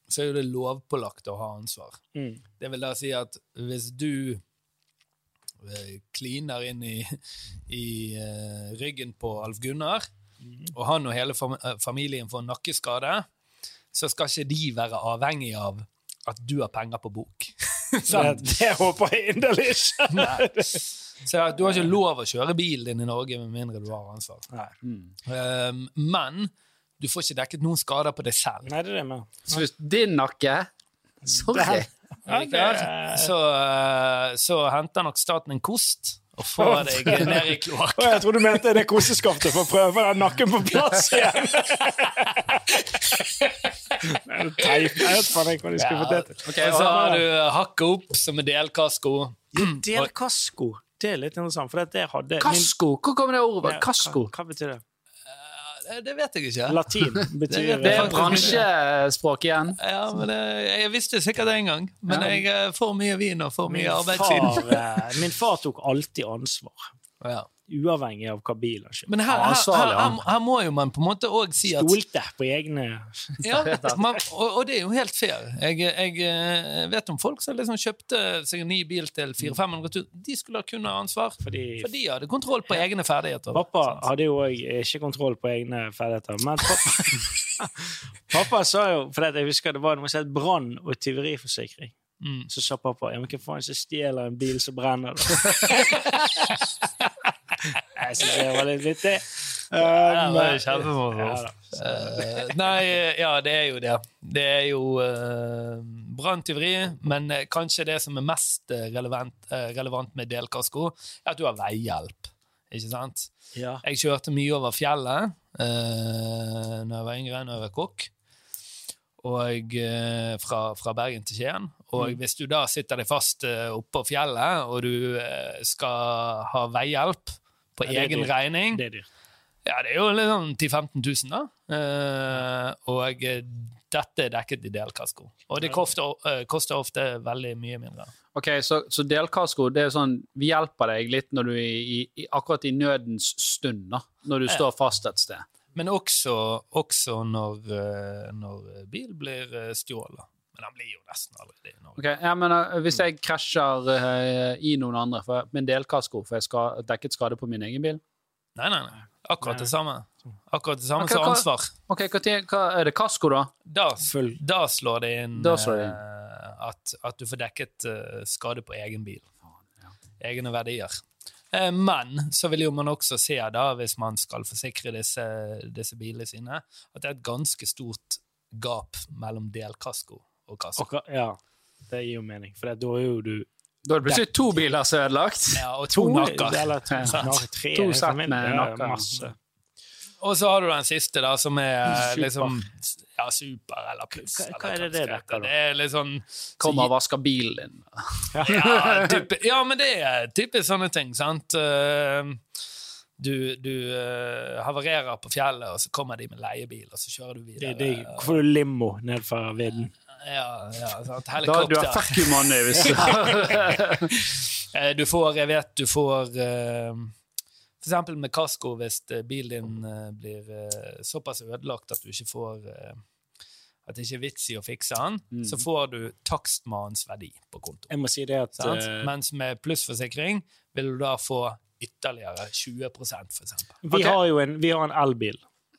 Speaker 3: så er jo det lovpålagt å ha ansvar.
Speaker 2: Mm.
Speaker 3: Det vil da si at hvis du eh, kliner inn i, i uh, ryggen på Alf Gunnar, og han og hele fam eh, familien får nakkeskade, så skal ikke de være avhengig av at du har penger på bok.
Speaker 2: Det, det håper jeg inderlig ikke.
Speaker 3: Så du har ikke lov å kjøre bilen din i Norge med mindre du har ansvar. Um, men du får ikke dekket noen skader på deg selv.
Speaker 2: Nei, det er det jeg.
Speaker 1: Så hvis din nakke Sorry.
Speaker 2: Ja, det er-
Speaker 3: Så, uh, så henter nok staten en kost og får deg ned i
Speaker 2: kloakken. Jeg tror du mente det koseskaftet for å prøve den nakken på plass igjen. Nei, er teip. Jeg vet faen ikke hva de skulle få til.
Speaker 3: Ok, så har du hakka opp som en delkasko.
Speaker 2: Delkasko. Det er litt interessant, for det hadde
Speaker 1: Kasko! Hvor kommer det ordet? Kasko?
Speaker 2: Hva, hva betyr det?
Speaker 3: Det, det vet jeg ikke.
Speaker 2: Latin betyr
Speaker 1: Det er bransjespråk igjen.
Speaker 3: Ja, men det, Jeg visste sikkert det en gang, men
Speaker 1: Ja.
Speaker 3: jeg eh, får mye vin og får mye arbeidstid.
Speaker 2: eh, min far tok alltid ansvar.
Speaker 3: Ja.
Speaker 2: Uavhengig av hva bil han kjøpte.
Speaker 3: Men her, her, her, her, her må jo man på en måte òg si at
Speaker 2: Stolte på egne
Speaker 3: ja, man, og, og det er jo helt fair. Jeg, jeg eh, vet om folk som liksom kjøpte seg en ny bil til 400 000. De skulle kunne ha ansvar,
Speaker 2: Fordi
Speaker 3: for de hadde kontroll på egne ferdigheter.
Speaker 2: pappa
Speaker 3: Sant?
Speaker 2: hadde jo òg ikke kontroll på egne ferdigheter. Men pappa, pappa sa jo For jeg husker det var noe som het brann- og tyveriforsikring.
Speaker 3: Mm.
Speaker 2: Så sa pappa ja, men hva faen som stjeler en bil som brenner? da?» jeg syns det var litt vittig.
Speaker 3: Ja, det er kjempemorsomt.
Speaker 2: ja da.
Speaker 3: Eh, nei, ja, det er jo det. Det er jo uh, branntyveri, men eh, kanskje det som er mest eh, relevant, uh, relevant med delkasko, er at du har veihjelp. Ikke sant?
Speaker 2: Ja.
Speaker 3: Jeg kjørte mye over fjellet uh, når jeg var yngre, når jeg var kokk. Og uh, fra, fra Bergen til Skien. Og
Speaker 2: Mm.
Speaker 3: hvis du da sitter deg fast uh, oppå fjellet, og du uh, skal ha veihjelp på
Speaker 2: Ja,
Speaker 3: egen
Speaker 2: dyrt.
Speaker 3: regning
Speaker 2: Det er dyrt.
Speaker 3: Ja, det er jo liksom 10 000-15 000, da. Uh, og eh, dette er dekket i delkasko. Og det koster, uh, koster ofte veldig mye mindre.
Speaker 1: Ok, Så, så delkasko det er sånn, vi hjelper deg litt når du i, i, akkurat i nødens stund, da, når du står fast et sted.
Speaker 3: Men også, også når, når bil blir stjålet. Men han blir jo nesten aldri det i Norge.
Speaker 1: Okay, ja, men uh, Hvis jeg krasjer uh, i noen andre for, en delkasko, får jeg skal dekket skade på min egen bil?
Speaker 3: Nei, nei, nei. Akkurat det samme. Akkurat det samme
Speaker 1: okay,
Speaker 3: som ansvar.
Speaker 1: Ok, hva, hva Er det kasko, da?
Speaker 3: Da,
Speaker 2: Full.
Speaker 3: da slår det inn,
Speaker 1: Da slår det inn.
Speaker 3: eh, at, at du får dekket skade på egen bil. Egne verdier. Eh, Men så vil jo man også se, da, hvis man skal forsikre disse, disse bilene sine, at det er et ganske stort gap mellom delkasko og kasko.
Speaker 2: Akkurat, ja, det gir jo mening, for da er jo du
Speaker 1: Da er det plutselig to biler som er ødelagt.
Speaker 3: Ja, og to nakker.
Speaker 2: Eller to, nakker, tre,
Speaker 1: To sett med nakker.
Speaker 2: Masse.
Speaker 3: Og så har du den siste, da, som er
Speaker 2: Super.
Speaker 3: liksom Ja, super eller pluss.
Speaker 2: Hva- hva er det det
Speaker 3: er
Speaker 2: dekker, da?
Speaker 3: Det er litt sånn
Speaker 1: Kommer og vasker bilen din.
Speaker 3: ja, type, ja, men det er typisk sånne ting, sant? Eh, Du, du uh, havarerer på fjellet, og så kommer de med leiebil, og så kjører du videre.
Speaker 2: det, hvorfor du limo ned fra vidden?
Speaker 3: Ja, ja, sant?
Speaker 1: Da, du
Speaker 3: Helikopter.
Speaker 1: er fuck you money hvis du
Speaker 3: Eh, Du får, jeg vet, du får eh, For eksempel med kasko, hvis eh, bilen din eh, blir såpass ødelagt at du ikke får At det ikke er vits i å fikse den,
Speaker 1: Mm.
Speaker 3: så får du takstmannens verdi på konto.
Speaker 2: Jeg må si det at eh,
Speaker 3: Mens med plussforsikring vil du da få ytterligere 20 for eksempel.
Speaker 2: vi,
Speaker 1: okay.
Speaker 2: har jo en, vi har en elbil,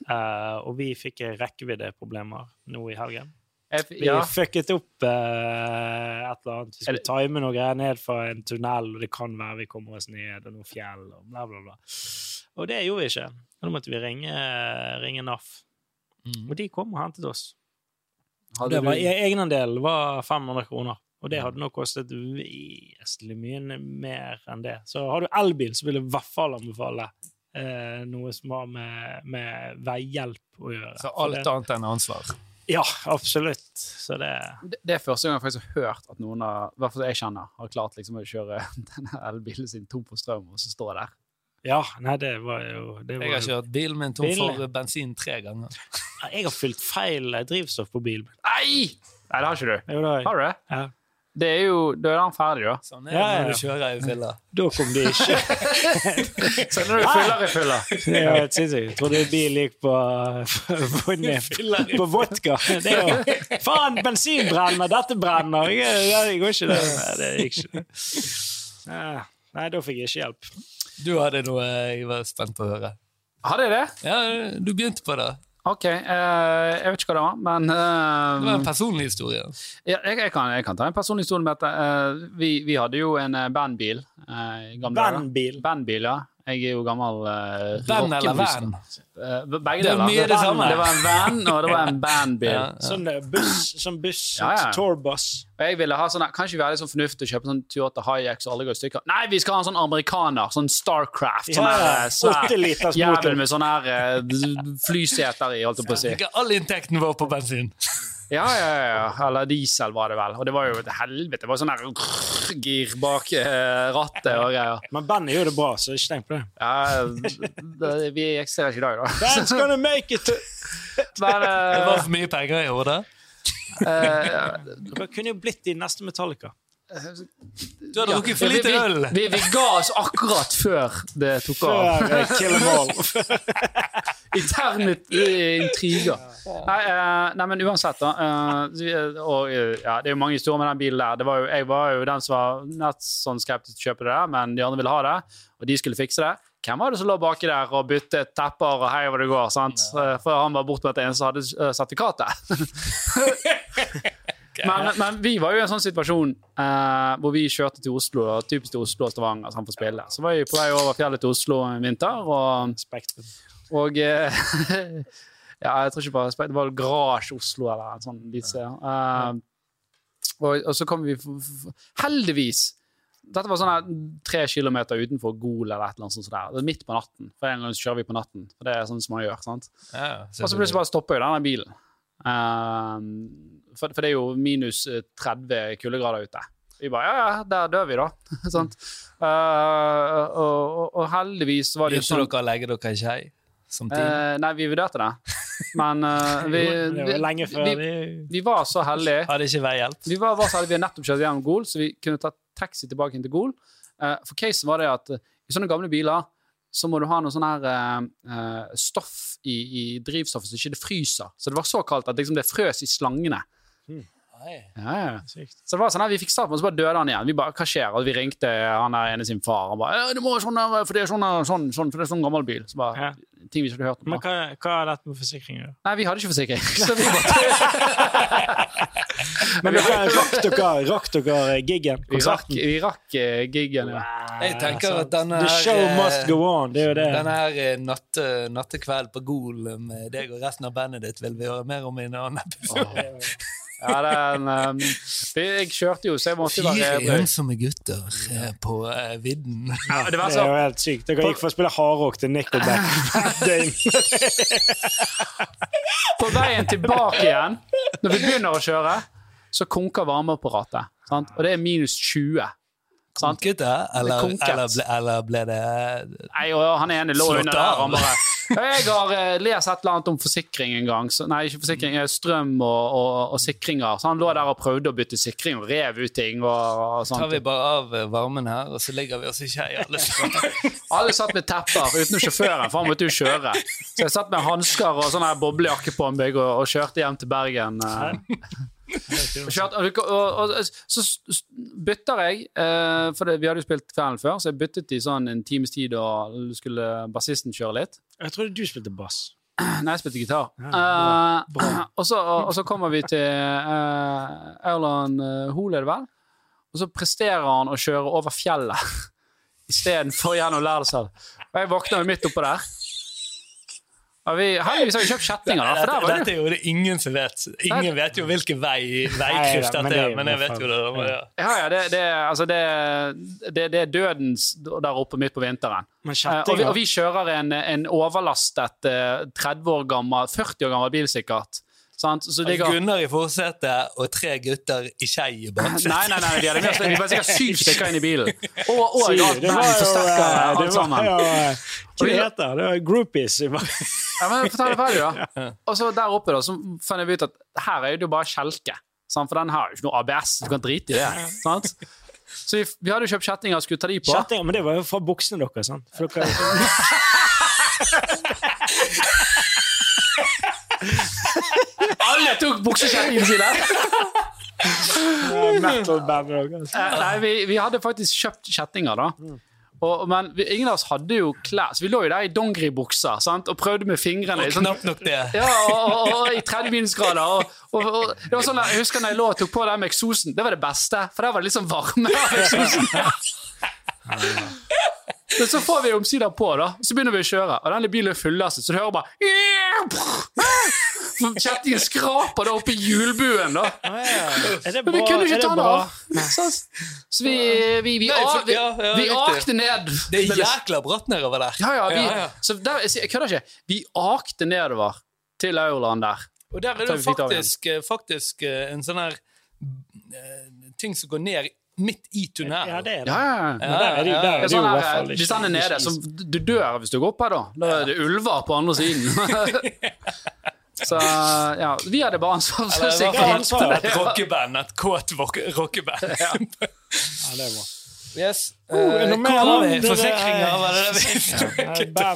Speaker 2: uh, og vi fikk rekkeviddeproblemer nå i helgen. Vi
Speaker 1: Ja.
Speaker 2: fucket opp eh, et eller annet. Vi skulle time noe greier ned fra en tunnel, og det kan være vi kommer oss ned, og noen fjell, og bla, bla, bla. Og det gjorde vi ikke. Og Da måtte vi ringe, ringe NAF.
Speaker 3: Mm.
Speaker 2: Og de kom og hentet oss.
Speaker 1: Hadde
Speaker 2: Det var,
Speaker 1: du-
Speaker 2: Egenandelen var 500 kroner. Og det hadde nok kostet vesentlig mye mer enn det. Så har du elbil, så vil jeg i hvert fall anbefale eh, noe som har med, med veihjelp å gjøre.
Speaker 3: Så alt annet enn ansvar.
Speaker 2: Ja, absolutt. Så det
Speaker 1: det, det er første gang jeg faktisk har hørt at noen av, i hvert fall jeg kjenner, har klart liksom å kjøre denne elbilen sin tom for strøm, og så står der.
Speaker 2: Ja, nei, det var jo det
Speaker 3: Jeg har kjørt bilen min tom
Speaker 2: Bilen?
Speaker 3: for bensin tre ganger.
Speaker 2: Jeg har fylt feil drivstoff på bilen.
Speaker 1: Nei! Nei, det har ikke du.
Speaker 2: Jo, da,
Speaker 1: Har du det?
Speaker 2: ja.
Speaker 1: Det er jo, Da er den ferdig, da.
Speaker 3: Sånn er det
Speaker 2: Ja, ja,
Speaker 3: når du kjører i fylla.
Speaker 2: da kom de ikke.
Speaker 1: Så når du fyller i fylla.
Speaker 2: Det er helt sinnssykt. Jeg trodde bil gikk på, på, på vodka. Det er jo Faen, bensin brenner! Dette brenner! Jeg, jeg går ikke det. Nei, det gikk ikke. Nei, da fikk jeg ikke hjelp.
Speaker 3: Du hadde noe jeg var spent på å høre.
Speaker 1: Hadde jeg det?
Speaker 3: Ja, du begynte på det.
Speaker 1: OK. uh, jeg vet ikke hva det var, men
Speaker 3: Det var en
Speaker 1: eh,
Speaker 3: personlig historie.
Speaker 1: ja, jeg, jeg, kan, jeg kan ta en personlig historie med dette. Uh, vi, vi hadde jo en bandbil. Uh.
Speaker 2: Bandbil.
Speaker 1: Bandbil, ja. Jeg er jo gammel uh,
Speaker 3: Van eller van?
Speaker 1: begge
Speaker 3: Det er
Speaker 1: deler.
Speaker 3: mye det samme.
Speaker 1: Det var en van, og det var en bandbil.
Speaker 3: Ja.
Speaker 2: Sånn eh, buss, sånn buss,
Speaker 1: Ja, ja.
Speaker 2: tourbuss.
Speaker 1: Og jeg ville ha sånn, Kanskje vi hadde sånn fornuftig å kjøpe sånn Toyota Hayek så alle går i stykker. Nei, vi skal ha en sånn amerikaner! Sånn Starcraft. Sånn
Speaker 2: Ja,
Speaker 1: her,
Speaker 2: ja.
Speaker 1: eh, svær
Speaker 2: 80 liters motor.
Speaker 1: Jævel med sånn her uh, flyseter i, holdt jeg på å si.
Speaker 3: Ikke all inntekten vår på bensin.
Speaker 1: Ja, ja, ja. Eller diesel var det vel. Og det var jo et helvete. Det var sånn her gir bak eh, rattet og greier.
Speaker 2: Men bandet gjør det bra, så ikke tenk på det.
Speaker 1: Ja, det, vi eksisterer ikke i dag, da.
Speaker 2: Band's gonna make it!
Speaker 1: Men
Speaker 3: Det
Speaker 1: eh,
Speaker 3: var for mye penger i hodet.
Speaker 1: eh,
Speaker 2: Dere kunne jo blitt de neste Metallica.
Speaker 3: Du hadde
Speaker 1: ja,
Speaker 3: drukket for
Speaker 1: vi-
Speaker 3: lite
Speaker 1: vi,
Speaker 3: øl.
Speaker 1: Vi, vi, ga oss akkurat før det tok av.
Speaker 2: Før Kill 'em All.
Speaker 1: Interne eh, intriger. Nei, eh, nei, men uansett, da. eh, og, ja, det er jo mange historier med den bilen der. Det var jo, jeg var jo den som var nett sånn skeptisk til å kjøpe det der, men de andre ville ha det, og de skulle fikse det. Hvem var det som lå baki der og byttet tepper og hei hvor det går? sant? For han var bortmedt eneste som hadde sertifikatet. Men, men vi var jo i en sånn situasjon eh, hvor vi kjørte til Oslo, og typisk til Oslo og Stavanger, sånn for å spille. Så var vi på vei over fjellet til Oslo en vinter, og
Speaker 2: Spektrum.
Speaker 1: og eh, Ja, jeg tror ikke bare Det var Garage Oslo eller en sånn sted. Eh, og, og så kom vi Heldigvis dette var sånn her tre kilometer utenfor Gol eller et eller annet sånt. der. Det er midt på natten. For en gang så kjører vi på natten. For det er sånn som man gjør. sant?
Speaker 3: Ja,
Speaker 1: Og så plutselig bare stopper jo denne bilen. Ehm, for, for det er jo minus eh, 30 kuldegrader ute. Vi bare Ja, ja, der dør vi, da. sant? uh, og, og, og heldigvis var det jo
Speaker 3: Begynte
Speaker 1: sånn
Speaker 3: dere å legge dere i skei Uh.
Speaker 1: Eh, nei, vi vurderte det. Men uh, vi, vi,
Speaker 2: de
Speaker 1: vi var så heldige.
Speaker 3: Hadde ikke veihjelp?
Speaker 1: Vi var, var så heldige, vi hadde nettopp kjørt gjennom Gol, så vi kunne ta taxi tilbake inn til Gol. Eh, for casen var det at eh, i sånne gamle biler så må du ha noe sånn her eh, eh, stoff i, i drivstoffet så ikke det fryser. Så det var så kaldt at liksom, det frøs i slangene.
Speaker 3: Nei.
Speaker 1: Ja, ja. Så det var sånn her, Vi fikk start på, og så bare døde han igjen. Vi bare, hva skjer? Og vi ringte han der ene sin far. Han bare, du må sånn, der, for det er sånn, sånn, sånn, for det er sånn gammel bil. Så bare,
Speaker 2: Ja.
Speaker 1: Ting vi ikke hadde hørt om.
Speaker 2: Men hva, hva er dette med forsikring?
Speaker 1: Nei, vi hadde ikke forsikring. Så vi bare
Speaker 2: Men dere, rakk dere, rakk dere giggen?
Speaker 1: Vi rakk,
Speaker 2: Konserten?
Speaker 1: vi rakk eh, giggen, ja.
Speaker 3: Jeg tenker at denne
Speaker 2: The show
Speaker 3: her, eh,
Speaker 2: must go on. Det er jo det.
Speaker 3: Denne her eh, natte, nattekveld på Gol med deg og resten av bandet ditt vil vi høre mer om i en annen episode.
Speaker 1: ja det er um, jeg kjørte jo, så jeg måtte være
Speaker 3: Fire ensomme gutter på uh, vidden.
Speaker 1: Ja, det var
Speaker 2: Det er jo helt sykt. Dere gikk for å spille hardrock til Nickelback. Døgn.
Speaker 1: på veien tilbake igjen, når vi begynner å kjøre, så konker varmeapparatet. Sant? Og det er minus 20. Sant?
Speaker 3: Konket det, eller,
Speaker 1: konket.
Speaker 3: eller, ble, eller ble det
Speaker 1: Nei, og han ene lå under der. Han bare Jeg har eh, lest et eller annet om forsikring en gang. Så, nei, ikke forsikring, eh, strøm og, og, og sikringer. Så han lå der og prøvde å bytte sikring og rev ut ting. Og, og
Speaker 3: Tar vi bare av eh, varmen her, og så ligger vi oss i skei alle sammen.
Speaker 1: Alle satt med tepper utenom sjåføren, for han måtte jo kjøre. Så jeg satt med hansker og sånn boblejakke på meg og, og kjørte hjem til Bergen. eh. Og og, og, så bytter jeg, eh, for det, vi hadde jo spilt kvelden før, så jeg byttet i sånn en times tid, og skulle bassisten kjøre litt.
Speaker 2: Jeg trodde du spilte bass.
Speaker 1: Nei, jeg spilte gitar.
Speaker 2: Ja,
Speaker 1: Eh, og, så, og, så kommer vi til uh, Aurland uh, Hoel, er det vel? Og så presterer han å kjøre over fjellet istedenfor gjennom Lærdal. Og jeg våkner jo midt oppå der. Og vi, heldigvis har vi kjøpt kjettinger, da.
Speaker 3: Dette,
Speaker 1: der
Speaker 3: dette er jo det ingen som vet. Ingen vet jo hvilken vei, veikryss dette
Speaker 2: er
Speaker 3: men jeg vet jo det. Ja.
Speaker 1: ja, ja, det, det, altså det, det, det er dødens der oppe midt på vinteren.
Speaker 2: Men
Speaker 1: Eh, og, vi, og vi kjører en, en overlastet eh, 30 år gammel, 40 år gammel bil, sikkert. Sant? Så det ligger
Speaker 3: Gunnar i forsetet og tre gutter i skei i baksetet.
Speaker 1: Nei, nei, nei, de hadde med oss Vi var sikkert syv stykker inn i bilen. Og, og
Speaker 2: Syv.
Speaker 1: alt
Speaker 2: Det var
Speaker 1: band,
Speaker 2: jo,
Speaker 1: forsterkere,
Speaker 2: eh,
Speaker 1: alt
Speaker 2: det var
Speaker 1: sammen.
Speaker 2: eh, Hva det heter det? var Groupies.
Speaker 1: Ja, men Fortell det ferdig, da. Og så der oppe da, så fant jeg ut at her er det jo bare kjelke. Sant? For den har jo ikke noe ABS. Du kan drite i det. Sant? Så vi, vi hadde jo kjøpt kjettinger og skulle ta de på.
Speaker 2: Kjettinger, men det var jo fra buksene deres. sant? For dere
Speaker 1: Alle tok buksekjettingene sine! Eh, Nei, vi, vi hadde faktisk kjøpt kjettinger, da. Og, men vi, ingen av oss hadde jo klær, så vi lå jo der i dongeribukser og prøvde med fingrene.
Speaker 3: Og
Speaker 1: sånn-
Speaker 3: knapt nok det.
Speaker 1: Ja, og, og, og i 30 minusgrader. Og, og, og, det var sånn, jeg husker når jeg lå og tok på den med eksosen. Det var det beste, for der var det sånn varme av eksosen. Men så får vi omsider på, da. Så begynner vi å kjøre, og denne bilen er fullastet, så du hører bare Kjettingen skraper da oppi hjulbuen, da. Men vi kunne ikke ta den av. Så, så vi, vi, vi, vi, vi akte ned.
Speaker 3: Det er jækla bratt nedover der.
Speaker 1: Ja, ja. Så der, jeg, kødder ikke. Vi akte nedover til Aurland der.
Speaker 3: Og der er det faktisk, eh, faktisk eh, en sånn her eh, ting som går ned midt i tunnelen.
Speaker 2: Ja, det er det.
Speaker 1: Ja, ja, ja. Sånn
Speaker 2: i hvert fall
Speaker 1: hvis den er nede, så du dør hvis du går opp her, da. Da er det ulver på andre siden. så ja, vi hadde bare ansvar for sikkerhet.
Speaker 3: et rockeband. Et kåt rock- rockeband.
Speaker 2: Ja, det er bra.
Speaker 3: Yes. Uh,
Speaker 2: noe mer
Speaker 3: hvor var vi?
Speaker 2: det
Speaker 3: Forsikringer, var det det vi
Speaker 2: Ja.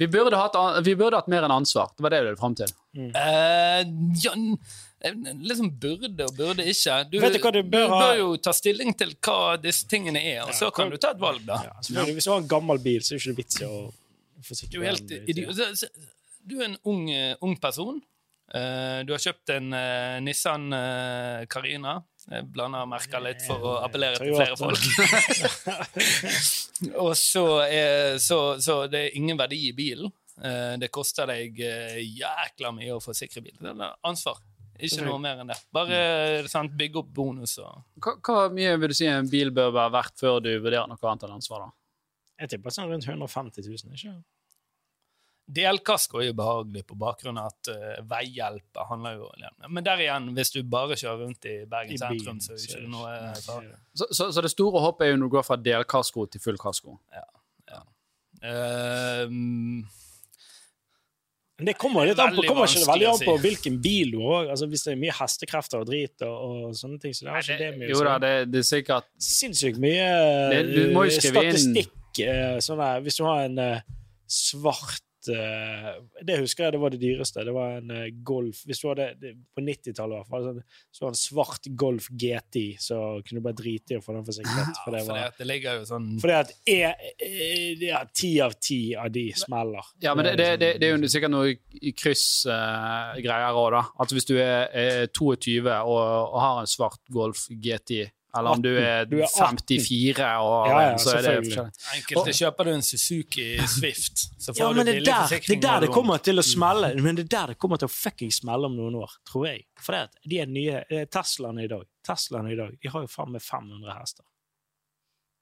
Speaker 1: Vi burde, hatt, vi burde hatt mer enn ansvar. Det var det du ville fram til.
Speaker 3: Eh, ja, n- eh, liksom burde og burde ikke. Du,
Speaker 2: Vet du hva du bør
Speaker 3: jo ta stilling til hva disse tingene er, og så kan du ta et valg, da.
Speaker 2: Ja. Hvis du har en gammel bil, så er det ikke vits i å
Speaker 3: Du
Speaker 2: forsikre
Speaker 3: helt idiot. Så- så- Du er en ung, eh, ung person. Uh, du har kjøpt en uh, Nissan uh, Carina. Jeg blander merker litt for å appellere til flere folk. og så, er, så, så det er ingen verdi i bilen. Eh, det koster deg eh, jækla mye å forsikre bil. Det er ansvar. Ikke noe mer enn det. Bare sant, bygge opp bonus og
Speaker 1: Hva, hva mye vil du si en bil bør være verdt før du vurderer noe annet enn ansvar? da?
Speaker 2: Jeg tipper sånn rundt 150 000, ikke
Speaker 3: Delkasko er jo behagelig på bakgrunn av at uh, veihjelp handler jo Men der igjen, hvis du bare kjører rundt i Bergen
Speaker 2: I
Speaker 3: sentrum, så er det ikke
Speaker 2: det
Speaker 3: noe eh.
Speaker 1: Så, så, så det store hoppet er jo når du går fra delkasko til full kasko.
Speaker 3: Ehm,
Speaker 2: Men det kommer litt an på, kommer ikke veldig an på hvilken bil du har. Altså, hvis det er mye hestekrefter og drit og, og sånne ting, så det er ikke det mye
Speaker 1: Jo da, det, det er sikkert
Speaker 2: Sinnssykt mye
Speaker 1: Det-
Speaker 2: eh, statistikk. eh, Sånn der, hvis du har en eh, svart Det husker jeg det var det dyreste. Det var en eh, Golf Hvis du hadde På 90-tallet, i hvert fall. Så var det en svart Golf GT, så kunne du bare drite i å få den forsikret. For det var,
Speaker 3: ja, for det ligger jo sånn
Speaker 2: fordi at ti e- ja, av ti av de smeller.
Speaker 1: Ja, men det, det,
Speaker 2: liksom-
Speaker 1: det, det er jo sikkert noe kryssgreier òg, da. Altså hvis du er, er 22 og, og har en svart Golf GTI, eller om du er,
Speaker 2: Du er
Speaker 1: 54 og
Speaker 2: Ja, ja,
Speaker 1: så er det forskjellig.
Speaker 3: Enkelte kjøper du en Suzuki Swift, så får
Speaker 2: Ja, men
Speaker 3: du
Speaker 2: det
Speaker 3: billig
Speaker 2: der det, er der det kommer til å smelle. Men det er der det kommer til å fucking smelle om noen år, tror jeg. For det at de er nye Teslaene i dag Teslaene i dag, de har jo faen meg 500 hester.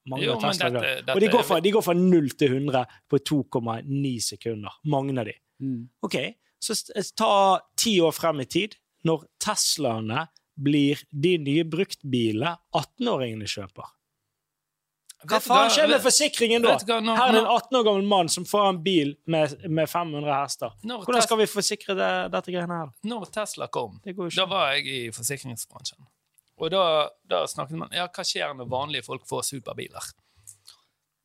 Speaker 2: Mange
Speaker 3: Jo,
Speaker 2: Tesla dag.
Speaker 3: dette-
Speaker 2: Og de går, fra, de går fra 0 til 100 på 2,9 sekunder. Mange av de.
Speaker 1: Mm.
Speaker 2: Ok, så ta ti år frem i tid, når Teslaene blir de nye bruktbilene 18-åringene kjøper. Hva faen skjer med forsikringen da?
Speaker 3: hva, når-
Speaker 2: Her er det en 18 år gammel mann som får en bil med, med 500 hester. Hvordan skal vi forsikre det, dette greiene her?
Speaker 3: Når Tesla kom, da var jeg i forsikringsbransjen. Og da, da snakket man ja, hva skjer når vanlige folk får superbiler.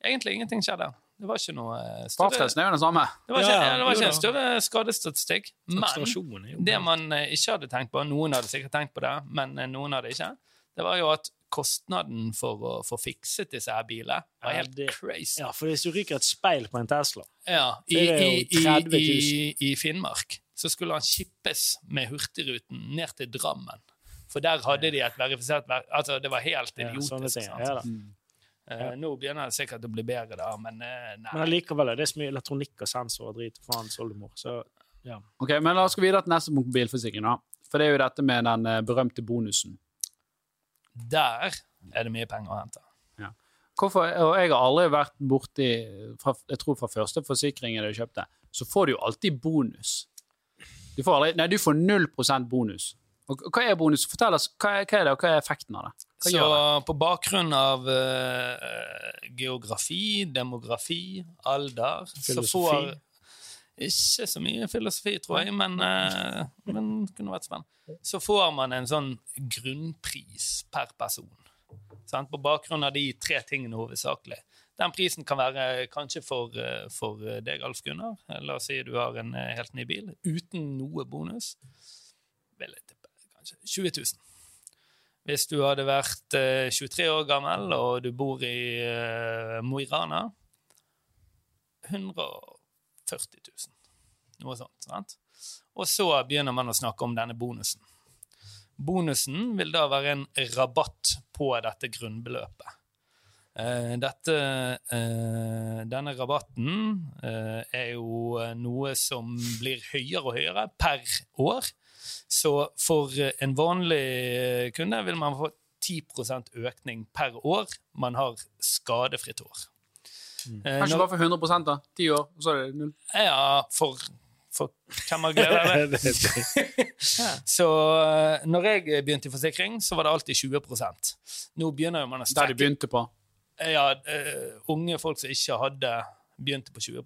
Speaker 3: Egentlig ingenting skjedde. Det var ikke noe eh, større,
Speaker 1: Fartsgrensen er jo den samme.
Speaker 3: det var ikke,
Speaker 2: Ja, ja,
Speaker 3: det var ikke en større skadestatistikk. Men det man eh, ikke hadde tenkt på, noen hadde sikkert tenkt på det, men eh, noen hadde ikke, det var jo at kostnaden for å få fikset disse her bilene var
Speaker 2: Ja,
Speaker 3: helt
Speaker 2: det-
Speaker 3: crazy.
Speaker 2: Ja, for hvis du ryker et speil på en Tesla
Speaker 3: Ja, i,
Speaker 2: Det er jo
Speaker 3: i, i,
Speaker 2: 30 000.
Speaker 3: i, I Finnmark så skulle han shippes med Hurtigruten ned til Drammen. For der hadde de et verifisert ver Altså, det var helt idiotisk.
Speaker 2: ja, ting.
Speaker 3: sant?
Speaker 2: Ja,
Speaker 3: Eh, nå begynner det sikkert å bli bedre, da, men uh, nei.
Speaker 2: Men allikevel er det så mye elektronikk og sensor og drit. faen oldemor. Så ja.
Speaker 1: Ok, men La oss gå videre til neste punkt på bilforsikring. da. For det er jo dette med den eh, berømte bonusen.
Speaker 3: Der er det mye penger å hente. Ja.
Speaker 1: Hvorfor, og Jeg har aldri vært borti fra, Jeg tror fra første forsikringen du kjøpte, så får du jo alltid bonus. Du får, aldri, nei, du får 0% bonus. Og hva er bonus? Fortell oss, hva er, hva er det, og hva er effekten av det? Hva
Speaker 3: Så på bakgrunn av uh, geografi, demografi, alder, så
Speaker 2: Filosofi.
Speaker 3: får Ikke så mye filosofi, tror jeg, men, uh, men det kunne vært spennende. Så får man en sånn grunnpris per person. Sant? På bakgrunn av de tre tingene hovedsakelig. Den prisen kan være kanskje for, eh, for deg, Alf Gunnar. La oss si du har en helt ny bil uten noe bonus. Vil jeg tippe kanskje 20 000. Hvis du hadde vært eh, 23 år gammel og du bor i eh, Mo i Rana 140 000. Noe sånt. sant? Og så begynner man å snakke om denne bonusen. Bonusen vil da være en rabatt på dette grunnbeløpet. Eh, dette, eh, denne rabatten eh, er jo eh, noe som blir høyere og høyere per år. Så for eh, en vanlig eh, kunde vil man få 10% økning per år man har skadefritt år. Eh,
Speaker 1: Kanskje bare for 100 da. Ti år, og så er det null.
Speaker 3: ja, for, for hvem har glede av det? Så eh, når jeg begynte i forsikring, så var det alltid 20 Nå begynner jo man å
Speaker 1: Der de
Speaker 3: strekke
Speaker 1: begynte på.
Speaker 3: ja, uh, unge folk som ikke hadde begynte på 20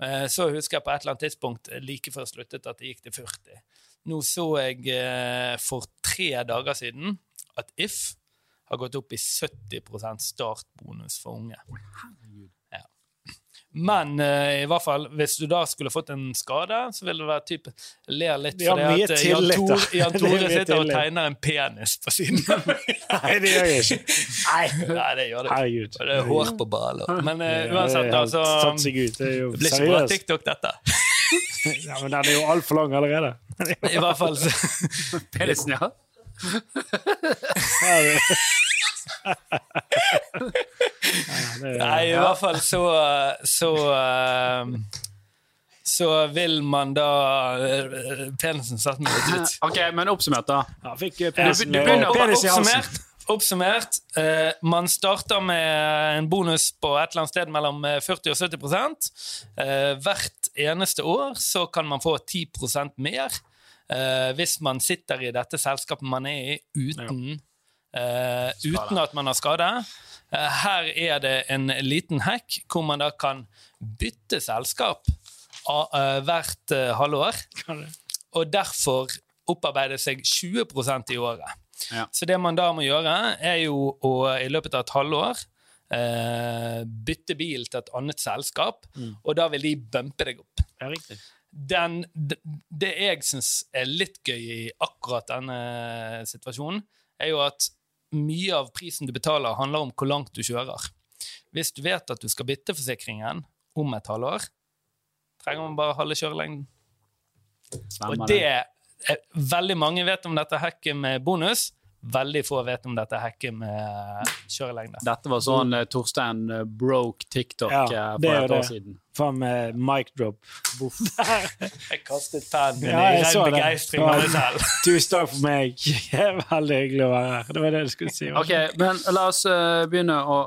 Speaker 3: Eh, Så husker jeg på et eller annet tidspunkt like før jeg sluttet at det gikk til 40 Nå så jeg eh, for tre dager siden at If har gått opp i 70% startbonus for unge. Ja. Men eh, i hvert fall, hvis du da skulle fått en skade, så ville det være type ler litt
Speaker 2: De har
Speaker 3: fordi
Speaker 2: mye
Speaker 3: at eh, Jan
Speaker 2: tillit, da.
Speaker 3: Tore, Jan
Speaker 2: Det er
Speaker 3: Tore
Speaker 2: mye
Speaker 3: sitter og
Speaker 2: tillit.
Speaker 3: tegner en penis på siden av meg.
Speaker 2: Nei, det gjør jeg ikke. Nei,
Speaker 3: det gjør det ikke. Og det er hår på baller. Men eh, uansett, altså
Speaker 2: Tatt seg ut. Det er jo
Speaker 3: Det blir ikke bra
Speaker 2: seriøst.
Speaker 3: TikTok, dette.
Speaker 2: Ja, men den er jo altfor lang allerede.
Speaker 3: I hvert fall så
Speaker 1: Penisen, ja.
Speaker 3: Nei, i hvert fall så Så, eh, så vil man da eh, Penisen satt meg litt ut.
Speaker 1: Ok, men oppsummert, da.
Speaker 2: Ja, fikk penisen,
Speaker 1: Du, du begynner.
Speaker 3: Oppsummert, oppsummert eh, man starter med en bonus på et eller annet sted mellom eh, 40 og 70 eh, Hvert eneste år så kan man få 10% mer eh, hvis man sitter i dette selskapet man er i uten, eh, uten at man har skade. Eh, her er det en liten hack hvor man da kan bytte selskap av, eh, hvert eh, halvår. Og derfor opparbeide seg 20% i året.
Speaker 1: Ja.
Speaker 3: Så det man da må gjøre, er jo å i løpet av et halvår eh, bytte bil til et annet selskap, og da vil de bumpe deg opp.
Speaker 2: Ja, riktig.
Speaker 3: Den, det, det jeg syns er litt gøy i akkurat denne situasjonen, er jo at mye av prisen du betaler, handler om hvor langt du kjører. Hvis du vet at du skal bytte forsikringen om et halvår, trenger man bare halve kjørelengden. Og det Veldig mange vet om dette hacket med bonus. Veldig få vet om dette hacket med kjørelengde.
Speaker 1: Dette var sånn eh, Torstein eh, broke TikTok
Speaker 2: Ja,
Speaker 1: eh,
Speaker 2: det
Speaker 1: for et år
Speaker 2: det.
Speaker 1: siden.
Speaker 2: Faen med mic drop.
Speaker 3: Jeg kastet pennen min
Speaker 2: Ja,
Speaker 3: i ren
Speaker 2: det.
Speaker 3: begeistring av meg selv.
Speaker 2: Tusen takk for meg. Veldig hyggelig å være her. Det var det du skulle si.
Speaker 1: Ok, men la oss eh, begynne å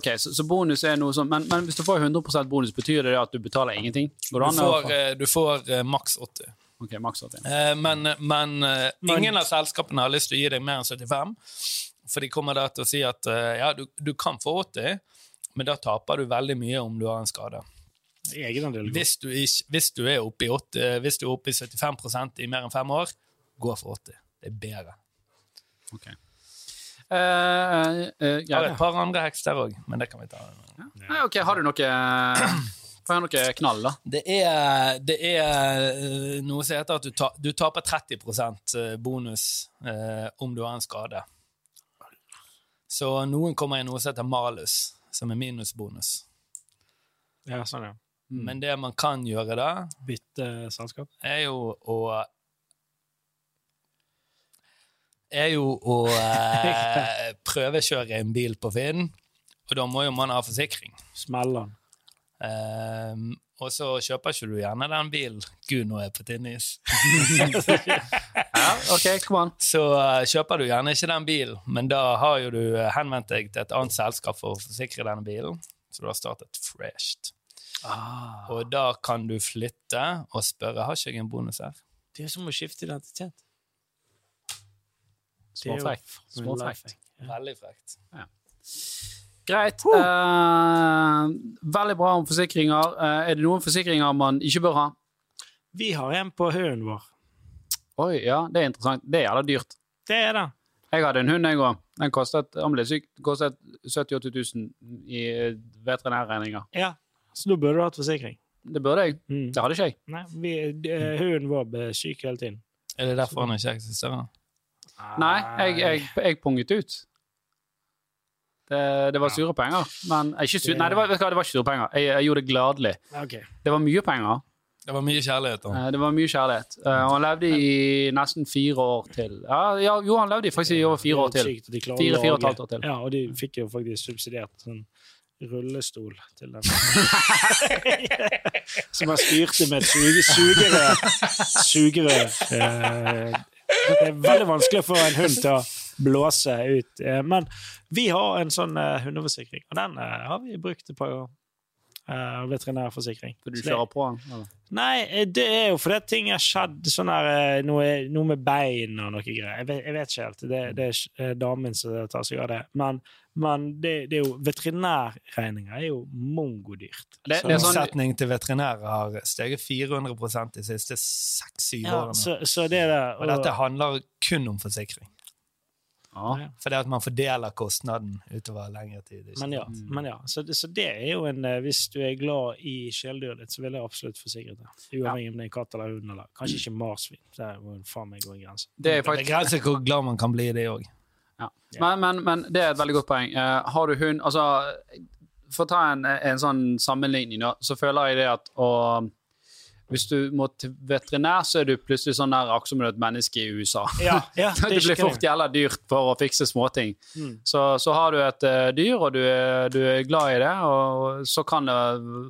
Speaker 1: Ok, så, så bonus er noe sånn men, men hvis du får 100 bonus, betyr det at du betaler ingenting? Går det
Speaker 3: Du
Speaker 1: an?
Speaker 3: får, eh, du får eh, maks 80.
Speaker 1: Ok, maks 80.
Speaker 3: Eh, Men, men eh, ingen av selskapene har lyst til å gi deg mer enn 75. For de kommer da til å si at eh, ja, du, du kan få 80, men da taper du veldig mye om du har en skade.
Speaker 2: Egenandel.
Speaker 3: Hvis du, ikke, hvis du er oppe i, 80, hvis du er oppe i 75% i mer enn fem år, gå for 80. Det er bedre.
Speaker 1: Ok. Uh, uh, eh,
Speaker 3: Jeg har et par andre heks der òg, men det kan vi ta.
Speaker 1: Nei, ok, har du noe Får høre noe knall, da?
Speaker 3: Det er, det er eh, noe som heter at du, ta, du taper 30% bonus eh, om du har en skade. Så noen kommer i noe som heter malus, som er minusbonus.
Speaker 2: Ja, sånn, ja.
Speaker 3: Men det man kan gjøre da,
Speaker 2: Bytte selskap.
Speaker 3: er jo å Er jo å eh, prøvekjøre en bil på Finn, og da må jo man ha forsikring.
Speaker 2: Smeller den.
Speaker 3: Ehm, og så kjøper ikke du gjerne den bilen Gud, er på tynn is.
Speaker 1: Ja, okay.
Speaker 3: Så uh, kjøper du gjerne ikke den bilen, men da har jo du eh, henvendt deg til et annet selskap for å forsikre denne bilen, så du har startet fresht.
Speaker 1: Ah.
Speaker 3: Og da kan du flytte og spørre har ikke jeg en bonus her.
Speaker 2: Det er som å skifte identitet.
Speaker 1: Småfrekt. Småfrekt.
Speaker 2: Ja.
Speaker 3: Veldig frekt.
Speaker 1: Greit. Uh, veldig bra om forsikringer. Uh, er det noen forsikringer man ikke bør ha?
Speaker 2: Vi har en på hunden vår.
Speaker 1: Oi, ja, det er interessant. Det er jævla dyrt.
Speaker 2: Det er det.
Speaker 1: Jeg hadde en hund, jeg òg. Den kostet, han ble syk, kostet 70 000-80 000 i eh, veterinærregninger.
Speaker 2: Ja. Så da burde du hatt forsikring.
Speaker 1: Det burde jeg.
Speaker 2: Mm.
Speaker 1: Det hadde ikke jeg.
Speaker 2: Nei, vi, hunden vår ble syk hele tiden.
Speaker 3: Er det derfor han ikke eksisterer?
Speaker 1: Nei, jeg, jeg, jeg punget ut. Det, det var sure penger. Men eh, ikke sure, Nei, det var, det var ikke sure penger. Jeg, jeg gjorde det gladelig.
Speaker 2: Okay.
Speaker 1: Det var mye penger.
Speaker 3: Det var mye kjærlighet. da.
Speaker 1: Eh, Det var mye kjærlighet. Eh, Og han levde i nesten fire år til. Ja, jo, han levde faktisk i over fire år til.
Speaker 2: Å
Speaker 1: Fire, fire og et halvt år til.
Speaker 2: Ja, og de fikk jo faktisk subsidiert sånn rullestol til den. Som han styrte med et suge, sugerør. Sugerør. Det er veldig vanskelig for en hund til å blåse ut. Eh, Men vi har en sånn eh, hundeforsikring, og den eh, har vi brukt et par ganger. Eh, veterinærforsikring.
Speaker 1: For du kjører på den? eller?
Speaker 2: Nei, det er jo fordi ting har skjedd sånn her noe, noe med bein og noe greier. Jeg vet, jeg vet ikke helt. Det, det er damen som tar seg av det. Men, men det, det er jo veterinærregninger er jo mongodyrt.
Speaker 1: Det-
Speaker 2: Så-
Speaker 1: det sånn-
Speaker 3: Omsetning til veterinærer har steget 400 de siste seks-syv
Speaker 2: ja,
Speaker 3: årene.
Speaker 2: så, så det er det.
Speaker 3: Og dette handler kun om forsikring.
Speaker 1: Ja.
Speaker 3: Fordi at man fordeler kostnaden utover lengre tid.
Speaker 2: Men ja. Men ja så, det, så det er jo en eh, Hvis du er glad i kjæledyret ditt, så vil jeg absolutt forsikre deg. Uavhengig om det er en katt eller hund. eller Kanskje ikke marsvin. Det er jo faen meg gå en grense.
Speaker 1: Det er
Speaker 3: Det
Speaker 1: faktisk
Speaker 3: grenser hvor glad man kan bli i det òg.
Speaker 1: Ja. Men, men, men det er et veldig godt poeng. Uh, har du hund Altså, for å ta en, en sånn sammenligning, da, så føler jeg det at å Hvis du må til veterinær, så er du plutselig sånn der akkurat som du er et menneske i USA.
Speaker 2: Ja, ja,
Speaker 1: det blir fort jævla dyrt for å fikse småting.
Speaker 2: Mm.
Speaker 1: Så, så har du et uh, dyr, og du er, du er glad i det, og så kan det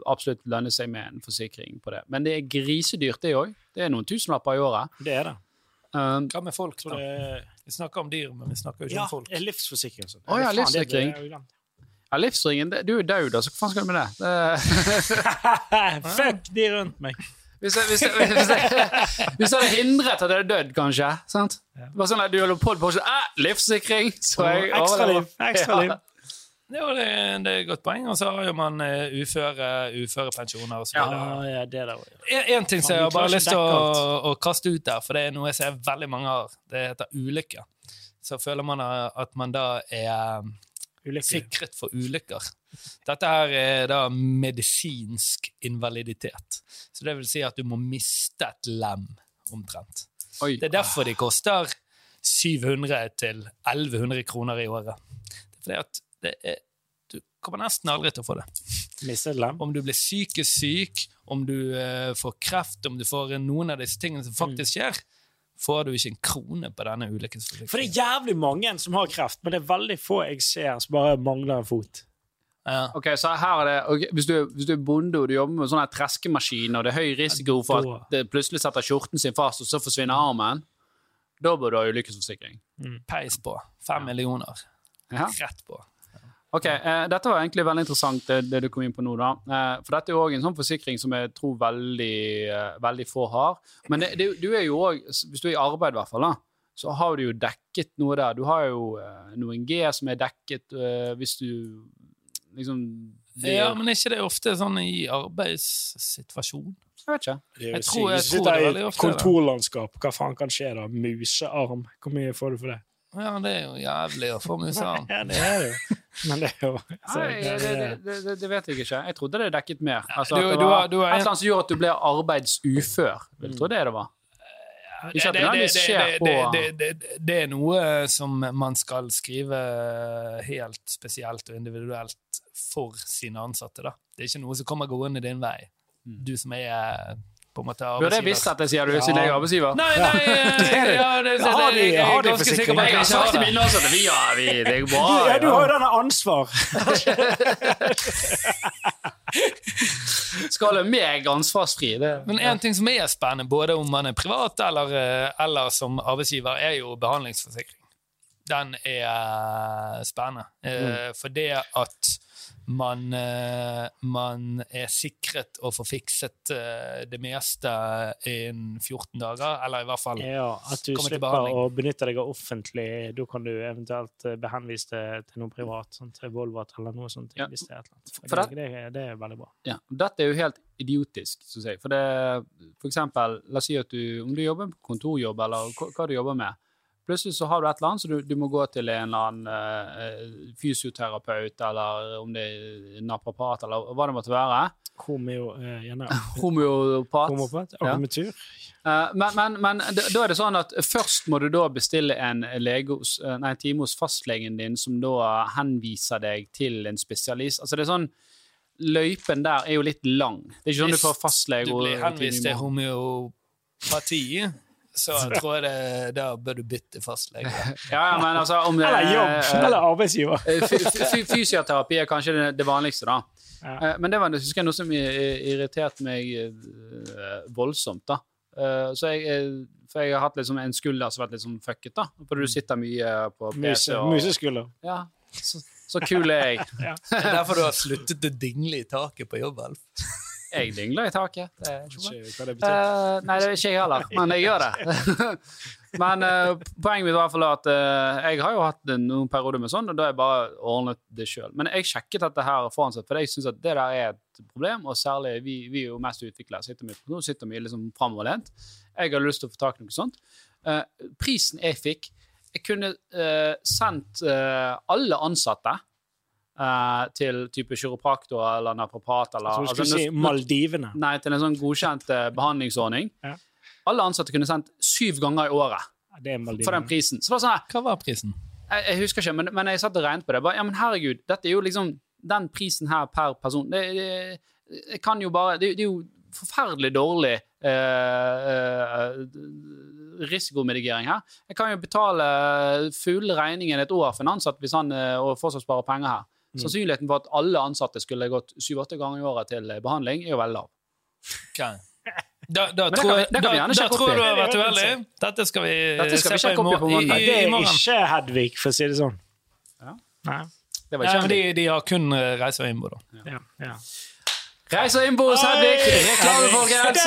Speaker 1: absolutt lønne seg med en forsikring på det. Men det er grisedyrt, det òg. Det er noen tusenlapper i året.
Speaker 2: Det er det.
Speaker 1: Um,
Speaker 3: Hva med folk, da? Vi snakker om dyr, men vi snakker jo ikke
Speaker 2: ja,
Speaker 3: om folk.
Speaker 2: livsforsikring.
Speaker 1: Å
Speaker 2: oh, ja,
Speaker 1: livsforsikring.
Speaker 2: det
Speaker 1: ja, livsringen, det, du er død, da, så hva faen skal du med det? det
Speaker 2: Fuck de rundt meg.
Speaker 1: Hvis, jeg, hvis, jeg, hvis, jeg, hvis jeg hadde hindret at jeg hadde dødd, kanskje. sant? Bare sånn at Du holder på på ah, livsforsikring, så jeg
Speaker 2: Ekstraliv.
Speaker 1: Ekstra
Speaker 2: liv.
Speaker 3: Ja, det, det er et godt poeng. Og så har jo man uh, uføre, uførepensjoner og så videre.
Speaker 2: ja, det der ja.
Speaker 3: En, ting som jeg har bare lyst til å, å kaste ut der, for det er noe jeg ser veldig mange har. Det heter ulykker. Så føler man at man da er
Speaker 2: Ulykkelig.
Speaker 3: sikret for ulykker. Dette her er da medisinsk invaliditet. Så det vil si at du må miste et lem, omtrent.
Speaker 1: Oi.
Speaker 3: Det er derfor de koster 700 til 1100 kroner i året. Det er fordi at det er, du kommer nesten aldri til å få det.
Speaker 2: Mistet et lem.
Speaker 3: Om du blir psykisk syk, om du eh, får kreft, om du får noen av disse tingene som faktisk skjer, får du ikke en krone på denne ulykkesforsikringen.
Speaker 2: For det er jævlig mange som har kreft, men det er veldig få jeg ser som bare mangler en fot.
Speaker 3: Ja.
Speaker 1: Ok, så her er det, okay, hvis, du, hvis du er bonde og du jobber med sånn her treskemaskin, og det er høy risiko for at det plutselig setter skjorten sin fast, og så forsvinner armen, da bør du ha ulykkesforsikring.
Speaker 3: Peis på. Fem millioner.
Speaker 1: Ja.
Speaker 3: Rett på.
Speaker 1: Ok, eh, Dette var egentlig veldig interessant, det, det du kom inn på nå. da. Eh, for dette er jo også en sånn forsikring som jeg tror veldig, eh, veldig få har. Men det, det, du er jo også, hvis du er i arbeid, i hvert fall, da, så har du jo dekket noe der. Du har jo eh, noen G som er dekket eh, hvis du liksom
Speaker 3: Ja, men er ikke det ofte sånn i arbeidssituasjon?
Speaker 1: Jeg vet ikke.
Speaker 2: Det er jo
Speaker 3: Jeg tror-
Speaker 2: sykt.
Speaker 3: jeg
Speaker 2: Hvis du
Speaker 3: tror det er
Speaker 2: sitter
Speaker 3: veldig
Speaker 2: i
Speaker 3: ofte
Speaker 2: kontorlandskap, hva faen kan skje da? Musearm. Hvor mye får du for det?
Speaker 3: Ja, det er jo jævlig å få musearm.
Speaker 2: Ja, det er det jo. Men det er jo altså,
Speaker 1: Nei,
Speaker 2: det,
Speaker 1: det, det, det, vet jeg ikke. Jeg trodde det dekket mer. Altså,
Speaker 3: du-
Speaker 1: at det var
Speaker 3: du, du
Speaker 1: et eller annet som gjorde at du ble arbeidsufør. Vil tro det det var. Ikke at det det, skjer på
Speaker 3: det, det, det, det er noe som man skal skrive helt spesielt og individuelt for sine ansatte. Da. Det er ikke noe som kommer gående din vei. Du som er eh, på en måte
Speaker 1: Burde jeg
Speaker 3: arbeidsgiver.
Speaker 1: visst dette, sier du, siden jeg er arbeidsgiver?
Speaker 3: Nei, nei, eh, ja, det, det,
Speaker 2: Har de-
Speaker 3: jeg er
Speaker 2: har de
Speaker 3: ganske sikker på at
Speaker 1: Jeg
Speaker 3: jeg
Speaker 1: har sagt til mine også at vi har vi, det går bra.
Speaker 2: ja, du har jo denne ansvar!
Speaker 1: Skal ha meg ansvarsfri? Det.
Speaker 3: Men en ting som er spennende, både om man er privat eller, eh, eller som arbeidsgiver, er jo behandlingsforsikring. Den er eh, spennende. mm. For det at man, eh, man er sikret å få fikset eh, det meste innen 14 dager, eller i hvert fall
Speaker 2: Ja, at du slipper å benytte deg av offentlig. Da kan du eventuelt eh, henvise det til noe privat, sånn til Volvat eller noe sånt.
Speaker 1: Ja.
Speaker 2: Hvis det er et eller annet.
Speaker 1: For
Speaker 2: det, det, det er veldig bra.
Speaker 1: Ja, dette er jo helt idiotisk, synes jeg. For det, for eksempel, la oss si at du, om du jobber på kontorjobb, eller hva, hva du jobber med, plutselig så har du et eller annet, så du, du må gå til en eller annen uh, fysioterapeut, eller om det er naprapat, eller hva det måtte være.
Speaker 2: Homeo, eh, gjerne
Speaker 1: Homeopat.
Speaker 2: homopat,
Speaker 1: Ja. Eh, men men, men da er det sånn at først må du da bestille en, lege hos, eh, nei, en time hos fastlegen din, som da henviser deg til en spesialist. Altså det er sånn, Løypen der er jo litt lang. Det er ikke sånn du får fastlege
Speaker 3: du blir henvist til homeopati, så tror jeg det, da bør du bytte fastlege.
Speaker 1: Ja, ja, men altså om det,
Speaker 2: Eller jobb!
Speaker 1: eh,
Speaker 2: Eller arbeidsgiver.
Speaker 1: eh, fy- fy- Fysioterapi er kanskje det, det vanligste, da.
Speaker 2: Ja.
Speaker 1: Eh, Men det var det, husker jeg, noe som irriterte meg eh, voldsomt. da. Eh, Så jeg, eh, for jeg har hatt liksom en skulder som har vært litt sånn fucket. da. For du sitter mye på PC.
Speaker 2: Muse,
Speaker 1: og,
Speaker 2: museskulder.
Speaker 1: Ja, så, så kul er jeg.
Speaker 3: Det er derfor du har sluttet å dingle i taket på jobb, Alf.
Speaker 1: Jeg dingler i taket. Det er ikke
Speaker 2: hva det betyr.
Speaker 1: Uh, nei, det er ikke jeg heller, men jeg gjør det. men uh, poenget mitt var i hvert fall at uh, jeg har jo hatt noen perioder med sånn, og da har jeg bare ordnet det sjøl. Men jeg sjekket dette her foran seg, for jeg syns at det der er et problem, og særlig vi, vi er jo mest utvikla, sitter mye på kontor, sitter mye liksom framoverlent. Jeg har lyst til å få tak i noe sånt. Prisen jeg fikk Jeg kunne sendt alle ansatte eh, til type kiropraktor eller naprapat eller
Speaker 2: Så du
Speaker 1: altså,
Speaker 2: si Maldivene.
Speaker 1: Nei, til en sånn godkjent eh, behandlingsordning.
Speaker 2: Ja.
Speaker 1: Alle ansatte kunne sendt syv ganger i året
Speaker 2: Ja, Det er
Speaker 1: for den prisen. Så det var sånn
Speaker 3: Hva var prisen?
Speaker 1: jeg, jeg husker ikke, men, men jeg satt og regnet på det. Bare, ja, men herregud, dette er jo liksom den prisen her per person. Det, det, jeg kan jo bare, det, det er jo forferdelig dårlig eh, eh, risikomitigering her. Jeg kan jo betale full regningen et år for en ansatt hvis han eh, fortsatt sparer penger her.
Speaker 2: Mm.
Speaker 1: Sannsynligheten for at alle ansatte skulle gått syv-åtte ganger i året til behandling, er jo veldig lav.
Speaker 3: Okay. Da, da,
Speaker 1: det
Speaker 3: tror,
Speaker 1: kan
Speaker 3: da, da
Speaker 1: opp
Speaker 3: tror du har vært uheldig. Dette skal vi,
Speaker 1: Dette skal vi sjekke opp i på mandag.
Speaker 2: Det er ikke Hedvig, for å si det sånn.
Speaker 1: Ja.
Speaker 2: Nei.
Speaker 1: Det var ikke
Speaker 3: men de, de har kun eh, reise og innbo, da.
Speaker 2: Ja, ja.
Speaker 1: Reise og innbo hos Hedvig! Reklame, folkens!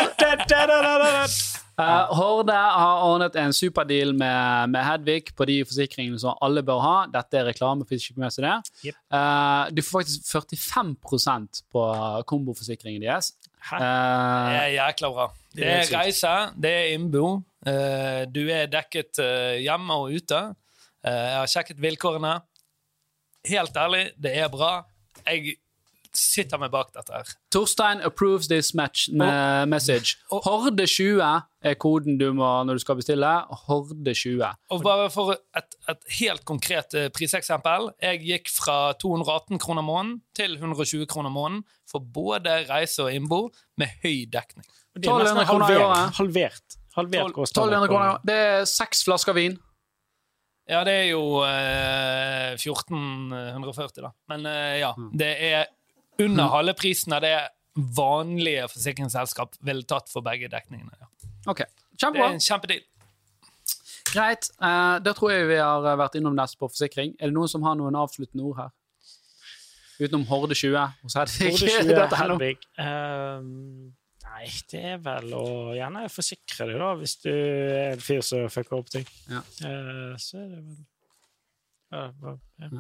Speaker 1: Eh, Horde har ordnet en superdeal med, med Hedvig på de forsikringene som alle bør ha. Dette er reklame, for ikke med seg det.
Speaker 2: Yep.
Speaker 1: Uh, du får faktisk 45% på komboforsikringen deres.
Speaker 2: Hæ?
Speaker 3: Det
Speaker 1: Eh,
Speaker 3: er jækla bra. Det
Speaker 2: Det er
Speaker 3: reise, det er innbo. Uh, Du er dekket eh, hjemme og ute. Eh, Jeg har sjekket vilkårene. Helt ærlig, det er bra. Jeg sitter med bak dette her.
Speaker 1: Torstein approves this match med message.
Speaker 3: og-
Speaker 1: Horde20 er koden du må når du skal bestille. Horde20.
Speaker 3: Og bare for et, et helt konkret eh, priseksempel. Jeg gikk fra 218 kroner måneden til 120 kroner måneden for både reise og innbo med høy dekning.
Speaker 2: Det er nesten
Speaker 1: 1200 kroner i
Speaker 2: halvert.
Speaker 1: året.
Speaker 2: Halvert. Halvert kostnad.
Speaker 1: 1200 kroner. Det er seks flasker vin.
Speaker 3: Ja, det er jo eh, 1440, da. Men eh, ja, det er under halve prisen av det vanlige forsikringsselskap ville tatt for begge dekningene. Ja.
Speaker 1: Ok,
Speaker 3: Det er en kjempedeal.
Speaker 1: Greit. Uh, da tror jeg vi har eh, vært innom nest på forsikring. Er det noen som har noen avsluttende ord her? Utenom Horde 20 hos Hedvig.
Speaker 2: Horde 20,
Speaker 1: Dette er noe-
Speaker 2: Hedvig. Ehm, nei, det er vel å gjerne forsikre deg, da, hvis du er en fyr som fucker opp ting.
Speaker 1: Ja.
Speaker 2: Uh, så er det vel uh, ja.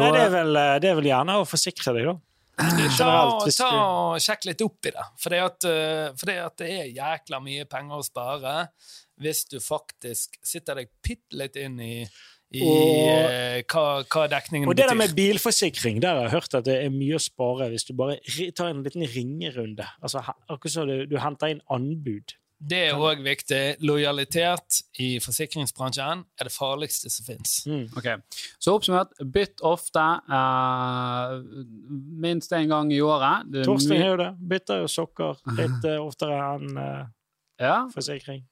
Speaker 2: Nei, det er, vel, eh, det er vel gjerne å forsikre deg, da.
Speaker 3: Ta,
Speaker 2: Generelt, hvis
Speaker 3: ta og Sjekk litt opp i det. For det, at, eh, for det at det er jækla mye penger å spare hvis du faktisk sitter deg bitte litt inn i, i
Speaker 2: Og-
Speaker 3: eh, hva, hva dekningen
Speaker 2: Og det der med bilforsikring, der har jeg hørt at det er mye å spare hvis du bare tar en liten ringerunde. Altså, Akkurat som du, du henter inn anbud.
Speaker 3: Det er òg viktig. Lojalitet i forsikringsbransjen er det farligste som fins.
Speaker 2: Mm.
Speaker 1: Okay. Så oppsummert, bytt ofte. Uh, minst én gang i året.
Speaker 2: Torstein har jo det. Bytter jo sokker litt uh, oftere enn eh,
Speaker 1: ja.
Speaker 2: forsikring.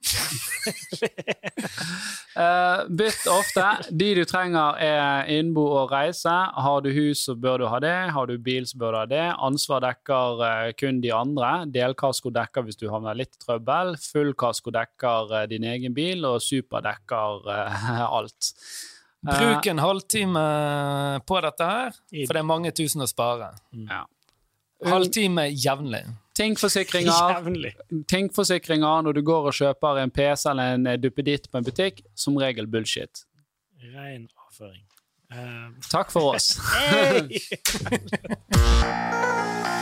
Speaker 1: uh, bytt ofte. De du trenger, er innbo og reise. Har du hus, så bør du ha det. Har du bil, så bør du ha det. Ansvar dekker uh, kun de andre. Delkasko dekker hvis du havner litt i trøbbel. Full kasko dekker uh, din egen bil, og super dekker alt.
Speaker 3: Bruk en halvtime på dette her, for det er mange tusen å spare.
Speaker 1: ja.
Speaker 3: Halvtime jevnlig.
Speaker 2: Jævlig.
Speaker 1: Tingforsikringer når du går og kjøper en PC eller en eh, duppeditt på en butikk, som regel bullshit.
Speaker 2: Ren avføring. Eh,
Speaker 1: Takk for oss.